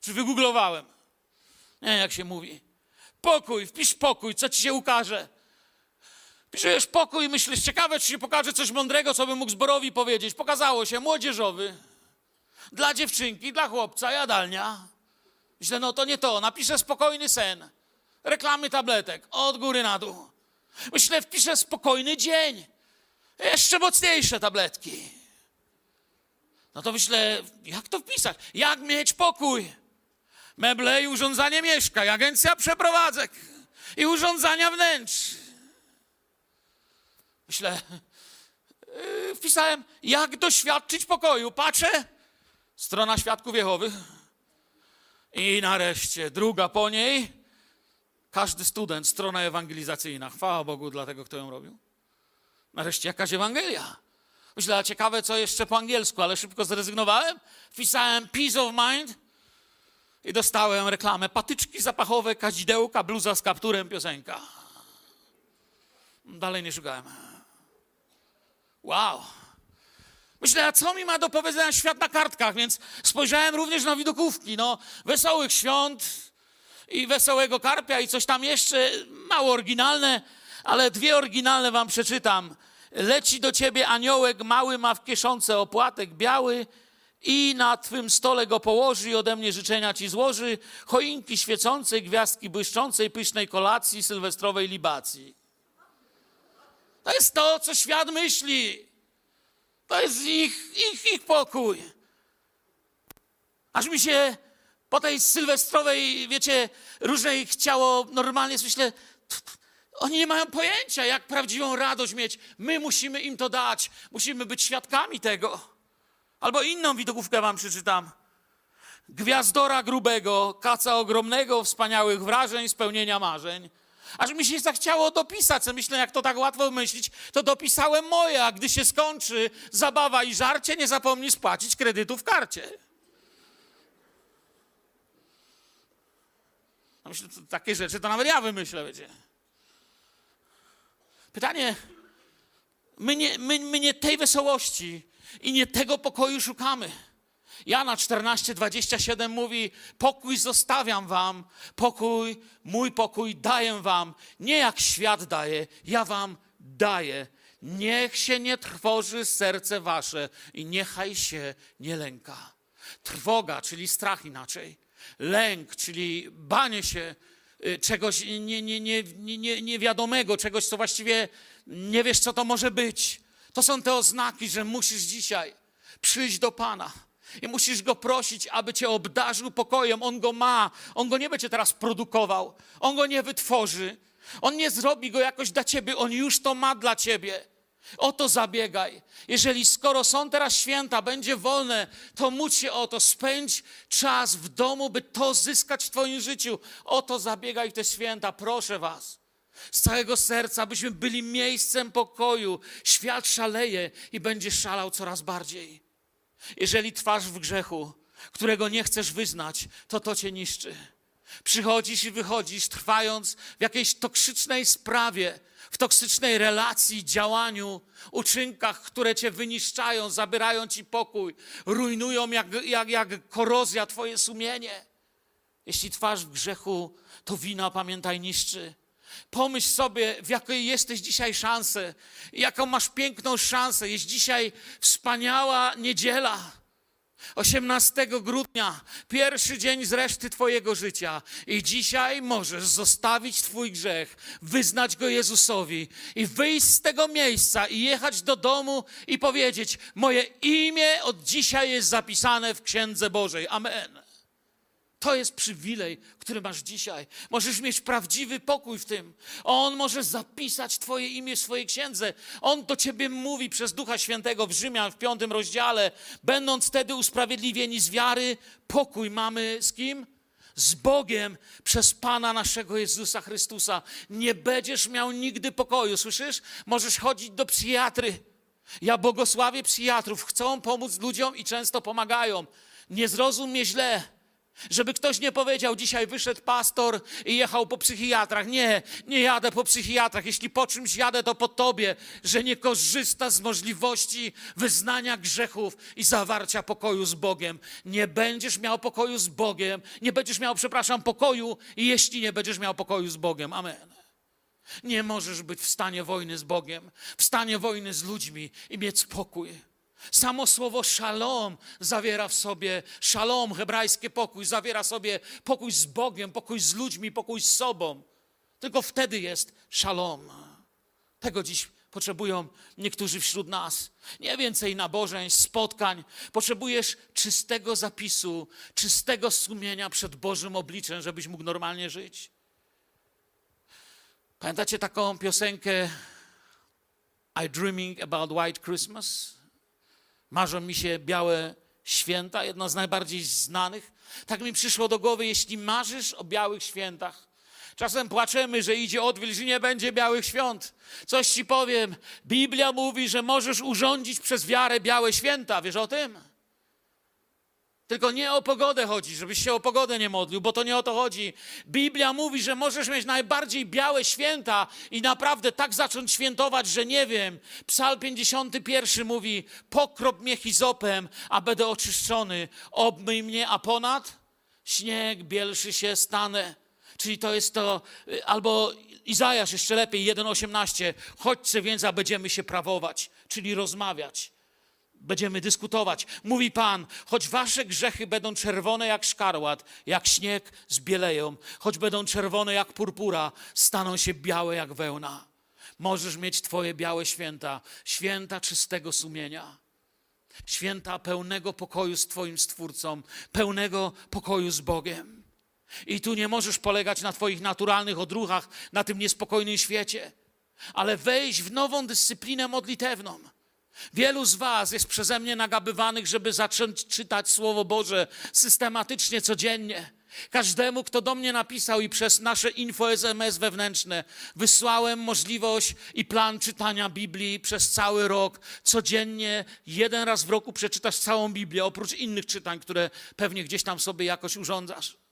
czy wygooglowałem, nie jak się mówi. Pokój, wpisz pokój, co ci się ukaże. Piszesz pokój i myślisz, ciekawe, czy się pokaże coś mądrego, co bym mógł zborowi powiedzieć. Pokazało się, młodzieżowy, dla dziewczynki, dla chłopca, jadalnia. Myślę, no to nie to, napiszę spokojny sen. Reklamy tabletek, od góry na dół. Myślę, wpiszę spokojny dzień. Jeszcze mocniejsze tabletki. No to myślę, jak to wpisać? Jak mieć pokój? Meble i urządzanie mieszkań, agencja przeprowadzek i urządzania wnętrz. Myślę, yy, wpisałem, jak doświadczyć pokoju. Patrzę, strona świadków Jehowych. I nareszcie druga po niej, każdy student, strona ewangelizacyjna. Chwała Bogu dla tego, kto ją robił. Nareszcie jakaś Ewangelia. Myślę, a ciekawe, co jeszcze po angielsku, ale szybko zrezygnowałem. Wpisałem peace of mind i dostałem reklamę. Patyczki zapachowe, kadzidełka, bluza z kapturem, piosenka. Dalej nie szukałem. Wow. Myślę, a co mi ma do powiedzenia świat na kartkach, więc spojrzałem również na widokówki. No, wesołych świąt, i Wesołego Karpia i coś tam jeszcze, mało oryginalne, ale dwie oryginalne wam przeczytam. Leci do ciebie aniołek, mały ma w kieszonce opłatek biały i na twym stole go położy i ode mnie życzenia ci złoży, choinki świecącej, gwiazdki błyszczącej, pysznej kolacji, sylwestrowej libacji. To jest to, co świat myśli. To jest ich, ich, ich pokój. Aż mi się po tej sylwestrowej, wiecie, różnej chciało normalnie, myślę, oni nie mają pojęcia, jak prawdziwą radość mieć. My musimy im to dać, musimy być świadkami tego. Albo inną widokówkę wam przeczytam. Gwiazdora grubego, kaca ogromnego, wspaniałych wrażeń, spełnienia marzeń. Aż mi się zachciało dopisać, myślę, jak to tak łatwo myślić, to dopisałem moje, a gdy się skończy zabawa i żarcie, nie zapomnij spłacić kredytu w karcie. No myślę, to takie rzeczy to nawet ja wymyślę, wiecie. Pytanie, my nie, my, my nie tej wesołości i nie tego pokoju szukamy. Jana 14, 27 mówi: Pokój zostawiam wam, pokój, mój pokój daję wam. Nie jak świat daje, ja wam daję. Niech się nie trwoży serce wasze i niechaj się nie lęka. Trwoga, czyli strach inaczej lęk, czyli banie się y, czegoś nie, nie, nie, nie, niewiadomego, czegoś, co właściwie nie wiesz, co to może być. To są te oznaki, że musisz dzisiaj przyjść do Pana i musisz Go prosić, aby Cię obdarzył pokojem. On go ma, On go nie będzie teraz produkował, On go nie wytworzy, On nie zrobi go jakoś dla Ciebie, On już to ma dla Ciebie. O to zabiegaj. Jeżeli skoro są teraz święta, będzie wolne, to módl się o to. Spędź czas w domu, by to zyskać w Twoim życiu. O to zabiegaj w te święta. Proszę Was. Z całego serca, byśmy byli miejscem pokoju. Świat szaleje i będzie szalał coraz bardziej. Jeżeli trwasz w grzechu, którego nie chcesz wyznać, to to cię niszczy. Przychodzisz i wychodzisz, trwając w jakiejś toksycznej sprawie, w toksycznej relacji, działaniu, uczynkach, które cię wyniszczają, zabierają ci pokój, rujnują jak, jak, jak korozja twoje sumienie. Jeśli twarz w grzechu, to wina, pamiętaj, niszczy. Pomyśl sobie, w jakiej jesteś dzisiaj szansę, jaką masz piękną szansę. Jest dzisiaj wspaniała niedziela. 18 grudnia, pierwszy dzień z reszty Twojego życia. I dzisiaj możesz zostawić Twój grzech, wyznać go Jezusowi i wyjść z tego miejsca i jechać do domu i powiedzieć: Moje imię od dzisiaj jest zapisane w Księdze Bożej. Amen. To jest przywilej, który masz dzisiaj. Możesz mieć prawdziwy pokój w tym. On może zapisać Twoje imię w swojej księdze. On do Ciebie mówi przez Ducha Świętego w Rzymian w piątym rozdziale. Będąc wtedy usprawiedliwieni z wiary, pokój mamy z kim? Z Bogiem przez Pana naszego Jezusa Chrystusa. Nie będziesz miał nigdy pokoju, słyszysz? Możesz chodzić do psychiatry. Ja błogosławię psychiatrów, chcą pomóc ludziom i często pomagają. Nie zrozum mnie źle. Żeby ktoś nie powiedział, dzisiaj wyszedł pastor i jechał po psychiatrach. Nie, nie jadę po psychiatrach. Jeśli po czymś jadę, to po tobie, że nie korzysta z możliwości wyznania grzechów i zawarcia pokoju z Bogiem. Nie będziesz miał pokoju z Bogiem, nie będziesz miał, przepraszam, pokoju, jeśli nie będziesz miał pokoju z Bogiem. Amen. Nie możesz być w stanie wojny z Bogiem, w stanie wojny z ludźmi i mieć spokój. Samo słowo szalom zawiera w sobie, szalom, hebrajskie pokój, zawiera sobie pokój z Bogiem, pokój z ludźmi, pokój z sobą. Tylko wtedy jest szalom. Tego dziś potrzebują niektórzy wśród nas. Nie więcej nabożeństw, spotkań. Potrzebujesz czystego zapisu, czystego sumienia przed Bożym obliczem, żebyś mógł normalnie żyć. Pamiętacie taką piosenkę I Dreaming About White Christmas? Marzą mi się białe święta, jedno z najbardziej znanych. Tak mi przyszło do głowy, jeśli marzysz o białych świętach, czasem płaczemy, że idzie odwilż i nie będzie białych świąt. Coś ci powiem, Biblia mówi, że możesz urządzić przez wiarę białe święta, wiesz o tym? Tylko nie o pogodę chodzi, żebyś się o pogodę nie modlił, bo to nie o to chodzi. Biblia mówi, że możesz mieć najbardziej białe święta i naprawdę tak zacząć świętować, że nie wiem. Psalm 51 mówi: Pokrop mnie hizopem, a będę oczyszczony. Obmyj mnie, a ponad śnieg bielszy się stanę. Czyli to jest to, albo Izajasz jeszcze lepiej, 1,18. Chodźcie więc, a będziemy się prawować, czyli rozmawiać. Będziemy dyskutować. Mówi Pan, choć wasze grzechy będą czerwone jak szkarłat, jak śnieg zbieleją, choć będą czerwone jak purpura, staną się białe jak wełna. Możesz mieć Twoje białe święta, święta czystego sumienia, święta pełnego pokoju z Twoim Stwórcą, pełnego pokoju z Bogiem. I tu nie możesz polegać na Twoich naturalnych odruchach, na tym niespokojnym świecie, ale wejść w nową dyscyplinę modlitewną Wielu z Was jest przeze mnie nagabywanych, żeby zacząć czytać Słowo Boże systematycznie, codziennie. Każdemu, kto do mnie napisał i przez nasze info SMS wewnętrzne wysłałem możliwość i plan czytania Biblii przez cały rok. Codziennie, jeden raz w roku przeczytasz całą Biblię, oprócz innych czytań, które pewnie gdzieś tam sobie jakoś urządzasz.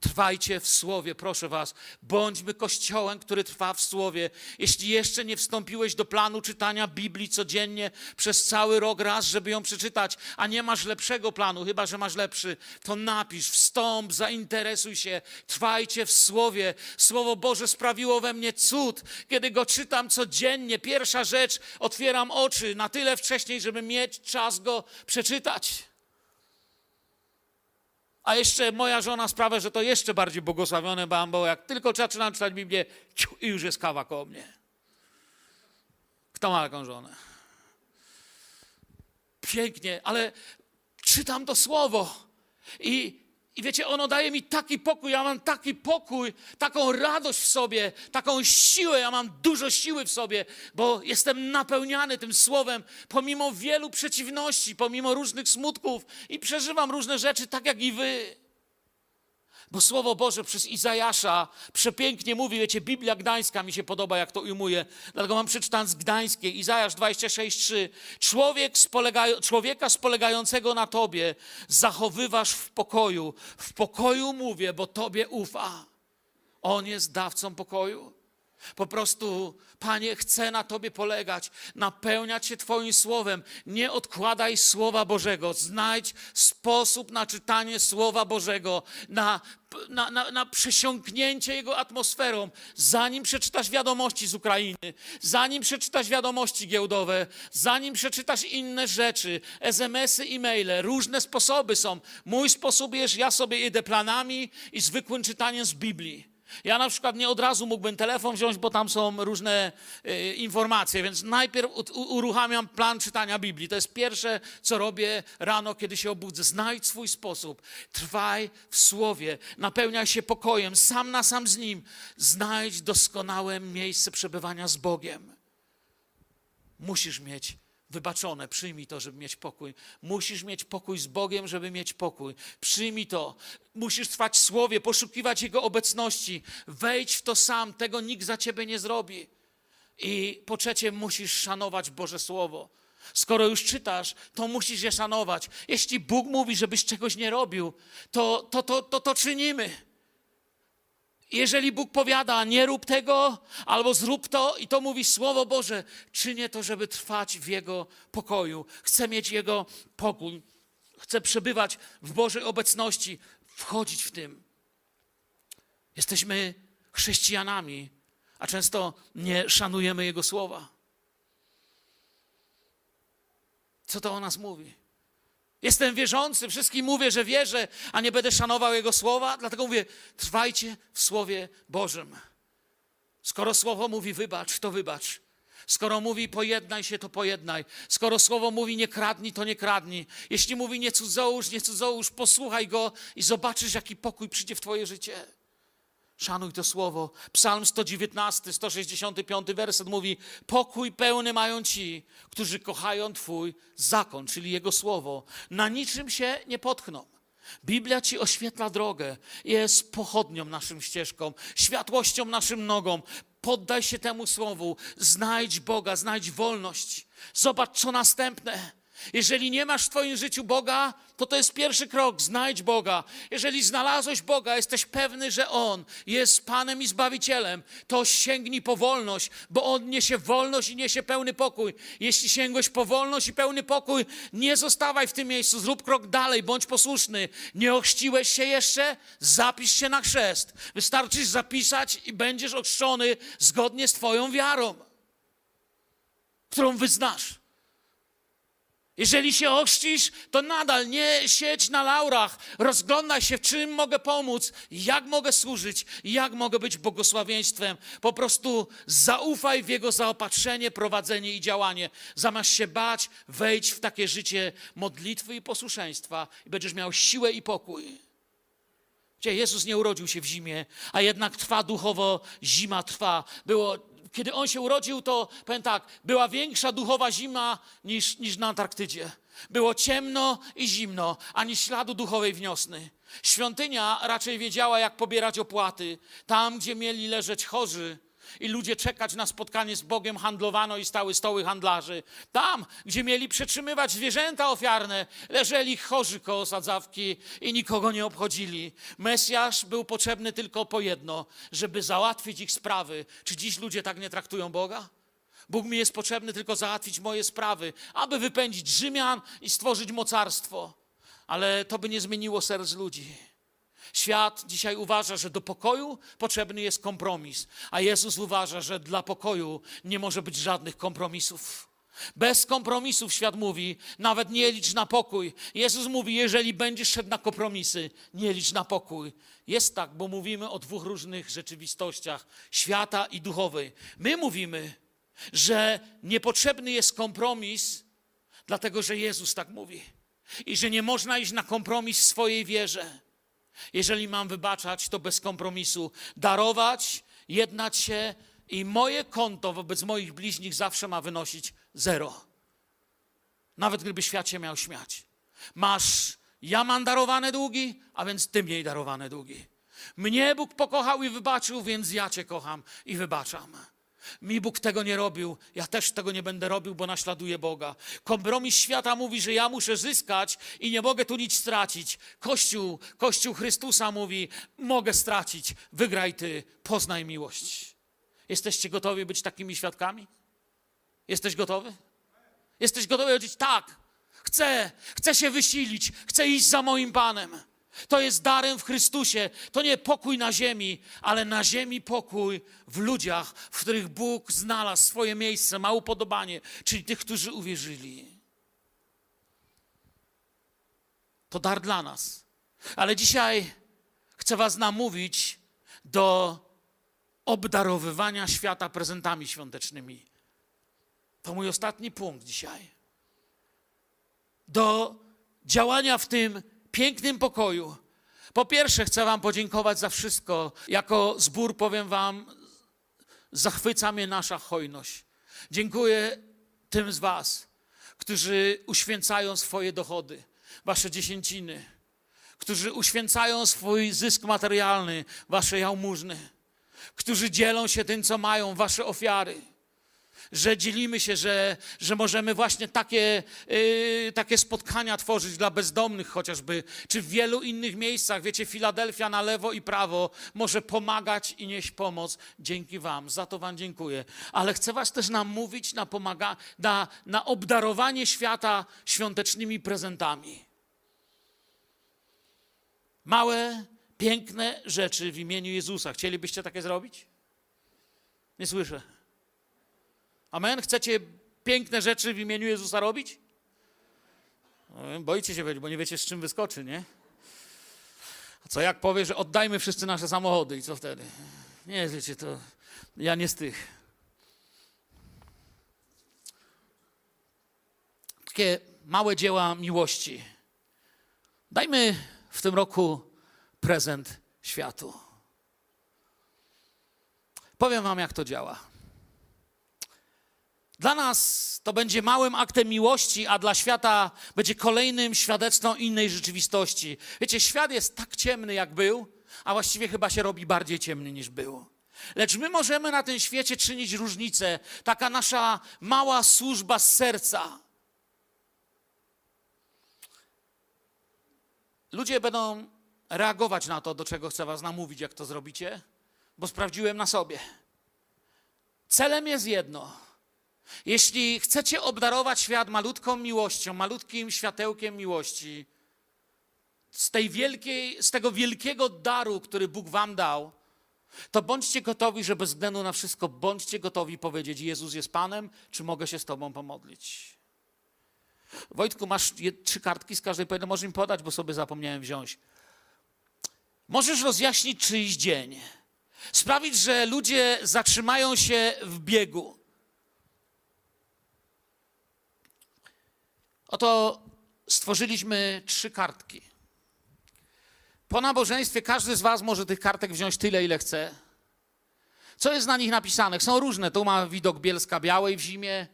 Trwajcie w Słowie, proszę Was. Bądźmy kościołem, który trwa w Słowie. Jeśli jeszcze nie wstąpiłeś do planu czytania Biblii codziennie przez cały rok raz, żeby ją przeczytać, a nie masz lepszego planu, chyba że masz lepszy, to napisz, wstąp, zainteresuj się. Trwajcie w Słowie. Słowo Boże sprawiło we mnie cud, kiedy go czytam codziennie. Pierwsza rzecz, otwieram oczy na tyle wcześniej, żeby mieć czas go przeczytać. A jeszcze moja żona sprawia, że to jeszcze bardziej błogosławione mam, bo jak tylko zaczynam czytać Biblię, ciu, i już jest kawa koło mnie. Kto ma taką żonę? Pięknie, ale czytam to słowo i i wiecie, ono daje mi taki pokój, ja mam taki pokój, taką radość w sobie, taką siłę, ja mam dużo siły w sobie, bo jestem napełniany tym słowem, pomimo wielu przeciwności, pomimo różnych smutków i przeżywam różne rzeczy tak jak i wy. Bo Słowo Boże przez Izajasza przepięknie mówi, wiecie, Biblia Gdańska mi się podoba, jak to ujmuje, dlatego mam przeczytane z Gdańskiej, Izajasz 26,3. Człowiek spolega, człowieka spolegającego na Tobie zachowywasz w pokoju. W pokoju mówię, bo Tobie ufa. On jest dawcą pokoju. Po prostu, Panie, chcę na Tobie polegać, napełniać się Twoim słowem. Nie odkładaj Słowa Bożego. Znajdź sposób na czytanie Słowa Bożego, na, na, na, na przesiąknięcie Jego atmosferą, zanim przeczytasz wiadomości z Ukrainy, zanim przeczytasz wiadomości giełdowe, zanim przeczytasz inne rzeczy, SMS-y, e-maile. Różne sposoby są. Mój sposób jest, ja sobie idę planami i zwykłym czytaniem z Biblii. Ja na przykład nie od razu mógłbym telefon wziąć, bo tam są różne y, informacje, więc najpierw u, uruchamiam plan czytania Biblii. To jest pierwsze, co robię rano, kiedy się obudzę. Znajdź swój sposób. Trwaj w słowie. Napełniaj się pokojem, sam na sam z Nim. Znajdź doskonałe miejsce przebywania z Bogiem. Musisz mieć wybaczone, przyjmij to, żeby mieć pokój. Musisz mieć pokój z Bogiem, żeby mieć pokój. Przyjmij to. Musisz trwać słowie, poszukiwać Jego obecności. Wejdź w to sam, tego nikt za ciebie nie zrobi. I po trzecie, musisz szanować Boże Słowo. Skoro już czytasz, to musisz je szanować. Jeśli Bóg mówi, żebyś czegoś nie robił, to to, to, to, to czynimy. Jeżeli Bóg powiada, nie rób tego, albo zrób to, i to mówi Słowo Boże, czynię to, żeby trwać w Jego pokoju. Chcę mieć Jego pokój. Chcę przebywać w Bożej obecności, wchodzić w tym. Jesteśmy chrześcijanami, a często nie szanujemy Jego słowa. Co to o nas mówi? Jestem wierzący, wszystkim mówię, że wierzę, a nie będę szanował Jego słowa, dlatego mówię, trwajcie w Słowie Bożym. Skoro Słowo mówi wybacz, to wybacz. Skoro mówi pojednaj się, to pojednaj. Skoro Słowo mówi nie kradnij, to nie kradnij. Jeśli mówi nie cudzołóż, nie cudzołóż, posłuchaj Go i zobaczysz, jaki pokój przyjdzie w Twoje życie. Szanuj to słowo. Psalm 119, 165 werset mówi: Pokój pełny mają ci, którzy kochają Twój zakon, czyli Jego słowo. Na niczym się nie potkną. Biblia ci oświetla drogę, jest pochodnią naszym ścieżką, światłością naszym nogą. Poddaj się temu słowu, znajdź Boga, znajdź wolność. Zobacz, co następne. Jeżeli nie masz w Twoim życiu Boga, to to jest pierwszy krok. Znajdź Boga. Jeżeli znalazłeś Boga, jesteś pewny, że On jest Panem i Zbawicielem, to sięgnij po wolność, bo On niesie wolność i niesie pełny pokój. Jeśli sięgłeś po wolność i pełny pokój, nie zostawaj w tym miejscu. Zrób krok dalej, bądź posłuszny. Nie ochrzciłeś się jeszcze? Zapisz się na chrzest. Wystarczy zapisać i będziesz ochrzczony zgodnie z Twoją wiarą, którą wyznasz. Jeżeli się ochrzcisz, to nadal nie siedź na laurach. Rozglądaj się, w czym mogę pomóc, jak mogę służyć, jak mogę być błogosławieństwem. Po prostu zaufaj w Jego zaopatrzenie, prowadzenie i działanie. Zamiast się bać, wejdź w takie życie modlitwy i posłuszeństwa i będziesz miał siłę i pokój. Gdzie Jezus nie urodził się w zimie, a jednak trwa duchowo, zima trwa. Było kiedy on się urodził, to powiem tak, była większa duchowa zima niż, niż na Antarktydzie. Było ciemno i zimno, ani śladu duchowej wniosny. Świątynia raczej wiedziała, jak pobierać opłaty. Tam, gdzie mieli leżeć chorzy, i ludzie czekać na spotkanie z Bogiem, handlowano i stały stoły handlarzy. Tam, gdzie mieli przetrzymywać zwierzęta ofiarne, leżeli chorzy koło sadzawki i nikogo nie obchodzili. Mesjasz był potrzebny tylko po jedno, żeby załatwić ich sprawy. Czy dziś ludzie tak nie traktują Boga? Bóg mi jest potrzebny tylko załatwić moje sprawy, aby wypędzić Rzymian i stworzyć mocarstwo. Ale to by nie zmieniło serc ludzi. Świat dzisiaj uważa, że do pokoju potrzebny jest kompromis, a Jezus uważa, że dla pokoju nie może być żadnych kompromisów. Bez kompromisów świat mówi, nawet nie licz na pokój. Jezus mówi, jeżeli będziesz szedł na kompromisy, nie licz na pokój. Jest tak, bo mówimy o dwóch różnych rzeczywistościach świata i duchowej. My mówimy, że niepotrzebny jest kompromis, dlatego że Jezus tak mówi. I że nie można iść na kompromis w swojej wierze. Jeżeli mam wybaczać, to bez kompromisu. Darować, jednać się i moje konto wobec moich bliźnich zawsze ma wynosić zero. Nawet gdyby świat się miał śmiać. Masz, ja mam darowane długi, a więc ty mniej darowane długi. Mnie Bóg pokochał i wybaczył, więc ja cię kocham i wybaczam. Mi Bóg tego nie robił, ja też tego nie będę robił, bo naśladuję Boga. Kompromis świata mówi, że ja muszę zyskać i nie mogę tu nic stracić. Kościół, Kościół Chrystusa mówi, mogę stracić, wygraj ty, poznaj miłość. Jesteście gotowi być takimi świadkami? Jesteś gotowy? Jesteś gotowy powiedzieć tak, chcę, chcę się wysilić, chcę iść za moim Panem. To jest darem w Chrystusie. To nie pokój na ziemi, ale na ziemi pokój w ludziach, w których Bóg znalazł swoje miejsce, ma upodobanie, czyli tych, którzy uwierzyli. To dar dla nas. Ale dzisiaj chcę Was namówić, do obdarowywania świata prezentami świątecznymi. To mój ostatni punkt dzisiaj. Do działania w tym pięknym pokoju. Po pierwsze, chcę Wam podziękować za wszystko. Jako zbór powiem Wam, zachwyca mnie nasza hojność. Dziękuję tym z Was, którzy uświęcają swoje dochody, Wasze dziesięciny, którzy uświęcają swój zysk materialny, Wasze jałmużny, którzy dzielą się tym, co mają, Wasze ofiary że dzielimy się, że, że możemy właśnie takie, yy, takie spotkania tworzyć dla bezdomnych chociażby, czy w wielu innych miejscach. Wiecie, Filadelfia na lewo i prawo może pomagać i nieść pomoc dzięki Wam. Za to Wam dziękuję. Ale chcę Was też namówić na, pomaga, na, na obdarowanie świata świątecznymi prezentami. Małe, piękne rzeczy w imieniu Jezusa. Chcielibyście takie zrobić? Nie słyszę. Amen? Chcecie piękne rzeczy w imieniu Jezusa robić? No, boicie się być, bo nie wiecie, z czym wyskoczy, nie? A co jak powie, że oddajmy wszyscy nasze samochody i co wtedy? Nie, wiecie, to ja nie z tych. Takie małe dzieła miłości. Dajmy w tym roku prezent światu. Powiem Wam, jak to działa. Dla nas to będzie małym aktem miłości, a dla świata będzie kolejnym świadectwem innej rzeczywistości. Wiecie, świat jest tak ciemny, jak był, a właściwie chyba się robi bardziej ciemny niż był. Lecz my możemy na tym świecie czynić różnicę. Taka nasza mała służba z serca. Ludzie będą reagować na to, do czego chcę Was namówić, jak to zrobicie, bo sprawdziłem na sobie. Celem jest jedno jeśli chcecie obdarować świat malutką miłością, malutkim światełkiem miłości, z, tej wielkiej, z tego wielkiego daru, który Bóg wam dał, to bądźcie gotowi, że bez względu na wszystko, bądźcie gotowi powiedzieć: Jezus jest Panem, czy mogę się z Tobą pomodlić? Wojtku, masz trzy kartki z każdej pojedynczej, możesz mi podać, bo sobie zapomniałem wziąć. Możesz rozjaśnić czyjś dzień, sprawić, że ludzie zatrzymają się w biegu. Oto stworzyliśmy trzy kartki. Po nabożeństwie każdy z Was może tych kartek wziąć tyle, ile chce. Co jest na nich napisane? Są różne. Tu ma widok Bielska Białej w zimie.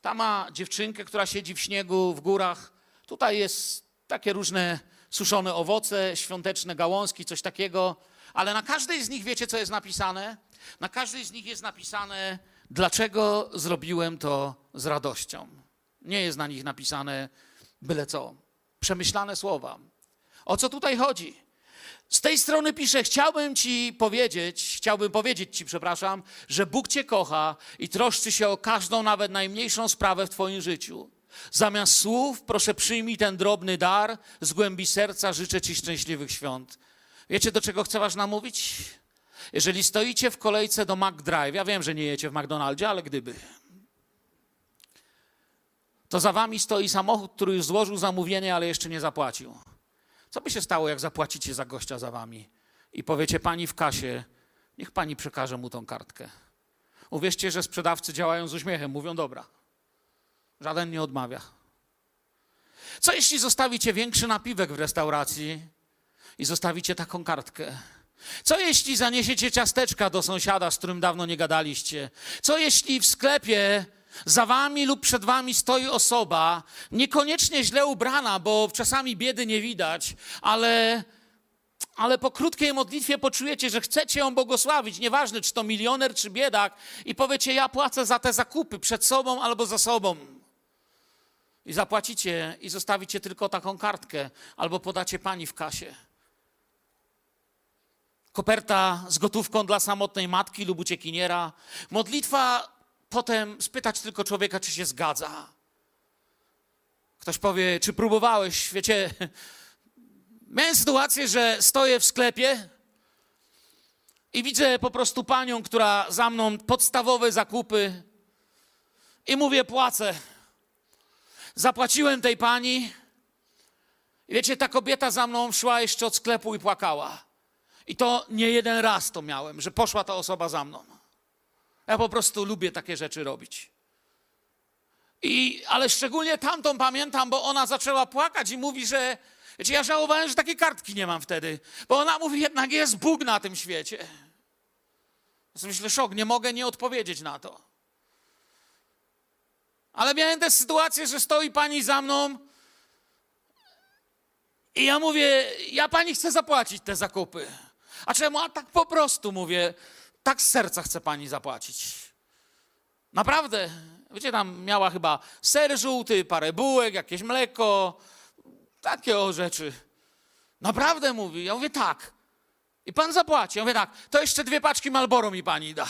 Tam ma dziewczynkę, która siedzi w śniegu, w górach. Tutaj jest takie różne suszone owoce, świąteczne gałązki, coś takiego. Ale na każdej z nich wiecie, co jest napisane? Na każdej z nich jest napisane, dlaczego zrobiłem to z radością. Nie jest na nich napisane byle co. Przemyślane słowa. O co tutaj chodzi? Z tej strony pisze: Chciałbym ci powiedzieć, chciałbym powiedzieć ci, przepraszam, że Bóg cię kocha i troszczy się o każdą, nawet najmniejszą sprawę w twoim życiu. Zamiast słów, proszę przyjmij ten drobny dar z głębi serca. Życzę ci szczęśliwych świąt. Wiecie, do czego chcę was namówić? Jeżeli stoicie w kolejce do McDrive, ja wiem, że nie jecie w McDonaldzie, ale gdyby to za wami stoi samochód, który już złożył zamówienie, ale jeszcze nie zapłacił. Co by się stało, jak zapłacicie za gościa za wami i powiecie pani w kasie, niech pani przekaże mu tą kartkę. Uwierzcie, że sprzedawcy działają z uśmiechem, mówią dobra. Żaden nie odmawia. Co jeśli zostawicie większy napiwek w restauracji i zostawicie taką kartkę? Co jeśli zaniesiecie ciasteczka do sąsiada, z którym dawno nie gadaliście? Co jeśli w sklepie za wami lub przed wami stoi osoba, niekoniecznie źle ubrana, bo czasami biedy nie widać, ale, ale po krótkiej modlitwie poczujecie, że chcecie ją błogosławić, nieważne czy to milioner, czy biedak, i powiecie: Ja płacę za te zakupy przed sobą albo za sobą. I zapłacicie i zostawicie tylko taką kartkę, albo podacie pani w kasie. Koperta z gotówką dla samotnej matki lub uciekiniera. Modlitwa potem spytać tylko człowieka, czy się zgadza. Ktoś powie, czy próbowałeś? Wiecie, miałem sytuację, że stoję w sklepie i widzę po prostu panią, która za mną podstawowe zakupy i mówię, płacę. Zapłaciłem tej pani. I wiecie, ta kobieta za mną szła jeszcze od sklepu i płakała. I to nie jeden raz to miałem, że poszła ta osoba za mną. Ja po prostu lubię takie rzeczy robić. I, ale szczególnie tamtą pamiętam, bo ona zaczęła płakać i mówi, że. Wiecie, ja żałowałem, że takiej kartki nie mam wtedy. Bo ona mówi, jednak jest Bóg na tym świecie. Ja myślę, szok, nie mogę nie odpowiedzieć na to. Ale miałem też sytuację, że stoi pani za mną i ja mówię, ja pani chcę zapłacić te zakupy. A czemu? A tak po prostu mówię, tak z serca chce pani zapłacić. Naprawdę. Wiecie, tam miała chyba ser żółty, parę bułek, jakieś mleko, takie o rzeczy. Naprawdę mówi. Ja mówię tak. I pan zapłaci. Ja mówię tak, to jeszcze dwie paczki Malboro mi pani da.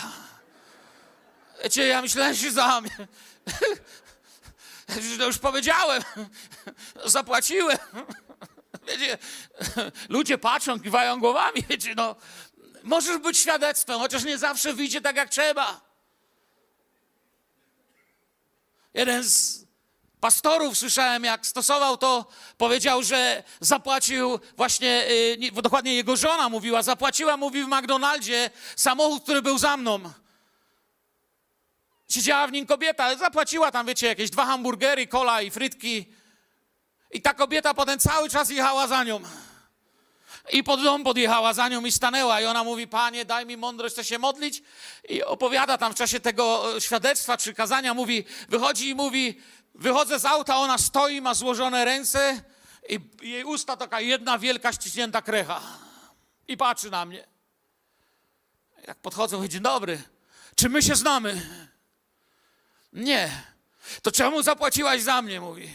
Wiecie, ja myślałem, że za mnie. No już powiedziałem. Zapłaciłem. Wiecie, ludzie patrzą, kiwają głowami, wiecie, no. Możesz być świadectwem, chociaż nie zawsze wyjdzie tak, jak trzeba. Jeden z pastorów, słyszałem, jak stosował to, powiedział, że zapłacił właśnie, yy, dokładnie jego żona mówiła, zapłaciła, mówi w McDonaldzie samochód, który był za mną. Siedziała w nim kobieta, zapłaciła tam, wiecie, jakieś dwa hamburgery, kola i frytki. I ta kobieta potem cały czas jechała za nią. I pod dom podjechała za nią i stanęła. I ona mówi, panie, daj mi mądrość, chcę się modlić. I opowiada tam w czasie tego świadectwa czy kazania, mówi, wychodzi i mówi, wychodzę z auta, ona stoi, ma złożone ręce i jej usta taka jedna wielka ściśnięta krecha. I patrzy na mnie. Jak podchodzą, mówi, dzień dobry, czy my się znamy? Nie. To czemu zapłaciłaś za mnie, mówi.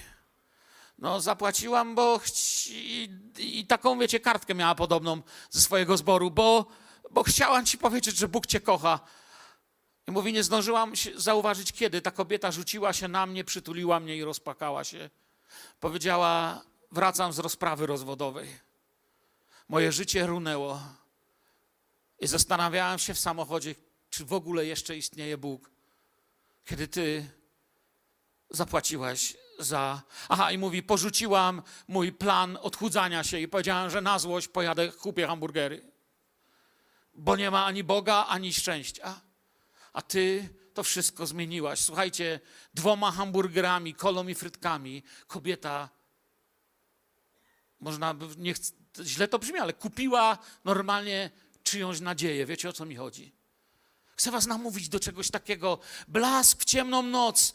No, zapłaciłam, bo i, i, taką, wiecie, kartkę miała podobną ze swojego zboru, bo, bo chciałam ci powiedzieć, że Bóg cię kocha. I mówi, nie zdążyłam zauważyć, kiedy ta kobieta rzuciła się na mnie, przytuliła mnie i rozpakała się. Powiedziała, wracam z rozprawy rozwodowej. Moje życie runęło. I zastanawiałam się w samochodzie, czy w ogóle jeszcze istnieje Bóg. Kiedy ty zapłaciłaś za. Aha, i mówi, porzuciłam mój plan odchudzania się i powiedziałam, że na złość pojadę, kupię hamburgery. Bo nie ma ani Boga, ani szczęścia. A ty to wszystko zmieniłaś. Słuchajcie, dwoma hamburgerami, kolą i frytkami kobieta, można by, nie chce, źle to brzmi, ale kupiła normalnie czyjąś nadzieję. Wiecie o co mi chodzi? Chcę was namówić do czegoś takiego. Blask w ciemną noc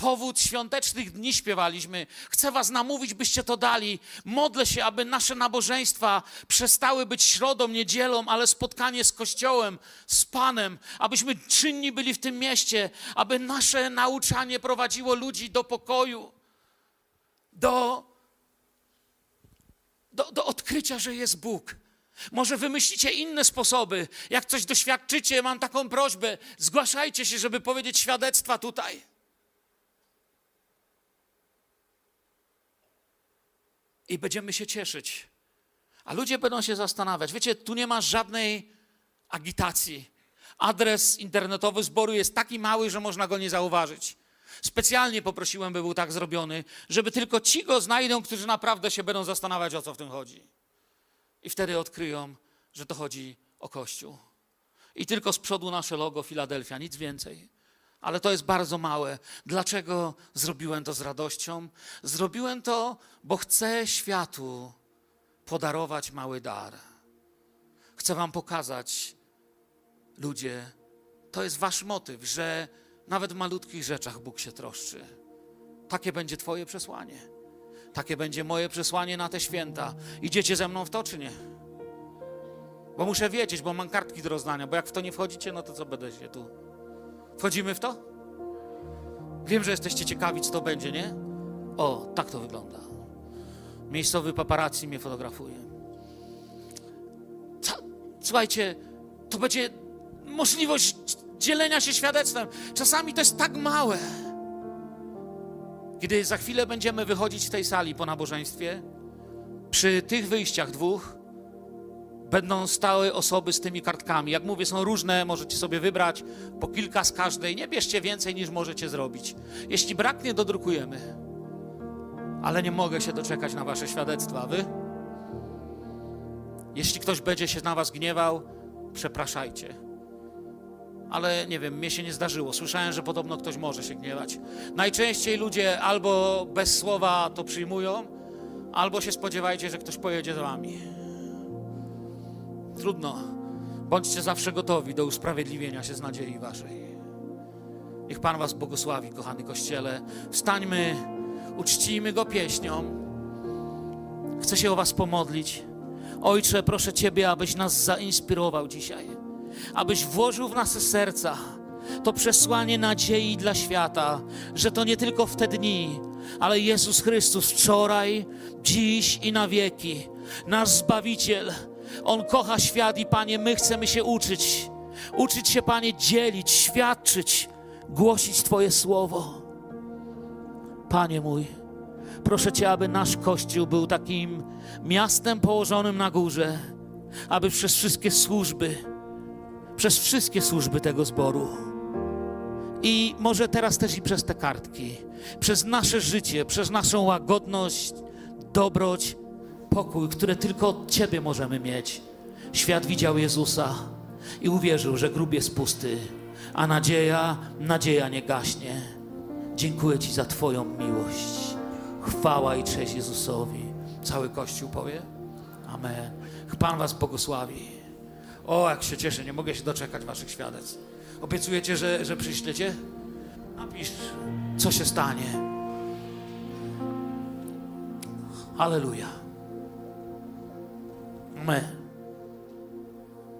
powód świątecznych dni śpiewaliśmy. Chcę Was namówić, byście to dali. Modlę się, aby nasze nabożeństwa przestały być środą, niedzielą, ale spotkanie z Kościołem, z Panem, abyśmy czynni byli w tym mieście, aby nasze nauczanie prowadziło ludzi do pokoju, do, do, do odkrycia, że jest Bóg. Może wymyślicie inne sposoby. Jak coś doświadczycie, mam taką prośbę, zgłaszajcie się, żeby powiedzieć świadectwa tutaj. I będziemy się cieszyć. A ludzie będą się zastanawiać. Wiecie, tu nie ma żadnej agitacji. Adres internetowy zboru jest taki mały, że można go nie zauważyć. Specjalnie poprosiłem, by był tak zrobiony, żeby tylko ci go znajdą, którzy naprawdę się będą zastanawiać, o co w tym chodzi. I wtedy odkryją, że to chodzi o Kościół. I tylko z przodu nasze logo Filadelfia, nic więcej ale to jest bardzo małe. Dlaczego zrobiłem to z radością? Zrobiłem to, bo chcę światu podarować mały dar. Chcę Wam pokazać, ludzie, to jest Wasz motyw, że nawet w malutkich rzeczach Bóg się troszczy. Takie będzie Twoje przesłanie. Takie będzie moje przesłanie na te święta. Idziecie ze mną w to, czy nie? Bo muszę wiedzieć, bo mam kartki do rozdania, bo jak w to nie wchodzicie, no to co będę się tu Wchodzimy w to? Wiem, że jesteście ciekawi, co to będzie, nie? O, tak to wygląda. Miejscowy paparazzi mnie fotografuje. Słuchajcie, to będzie możliwość dzielenia się świadectwem. Czasami to jest tak małe. Kiedy za chwilę będziemy wychodzić z tej sali po nabożeństwie, przy tych wyjściach dwóch, będą stały osoby z tymi kartkami. Jak mówię, są różne, możecie sobie wybrać po kilka z każdej. Nie bierzcie więcej niż możecie zrobić. Jeśli braknie, dodrukujemy. Ale nie mogę się doczekać na wasze świadectwa. Wy? Jeśli ktoś będzie się na was gniewał, przepraszajcie. Ale nie wiem, mnie się nie zdarzyło. Słyszałem, że podobno ktoś może się gniewać. Najczęściej ludzie albo bez słowa to przyjmują, albo się spodziewajcie, że ktoś pojedzie za wami. Trudno. Bądźcie zawsze gotowi do usprawiedliwienia się z nadziei waszej. Niech Pan was błogosławi, kochany Kościele. Wstańmy, uczcijmy Go pieśnią. Chcę się o was pomodlić. Ojcze, proszę Ciebie, abyś nas zainspirował dzisiaj. Abyś włożył w nasze serca to przesłanie nadziei dla świata, że to nie tylko w te dni, ale Jezus Chrystus wczoraj, dziś i na wieki, nasz Zbawiciel. On kocha świat i Panie, my chcemy się uczyć. Uczyć się, Panie, dzielić, świadczyć, głosić Twoje słowo. Panie mój, proszę Cię, aby nasz Kościół był takim miastem położonym na górze, aby przez wszystkie służby, przez wszystkie służby tego zboru i może teraz też i przez te kartki, przez nasze życie, przez naszą łagodność, dobroć, pokój, które tylko od Ciebie możemy mieć. Świat widział Jezusa i uwierzył, że grób jest pusty, a nadzieja, nadzieja nie gaśnie. Dziękuję Ci za Twoją miłość. Chwała i cześć Jezusowi. Cały Kościół powie? Amen. Pan Was błogosławi. O, jak się cieszę, nie mogę się doczekać Waszych świadectw. Obiecujecie, że, że przyślecie? Napisz, co się stanie. Halleluja. Amen.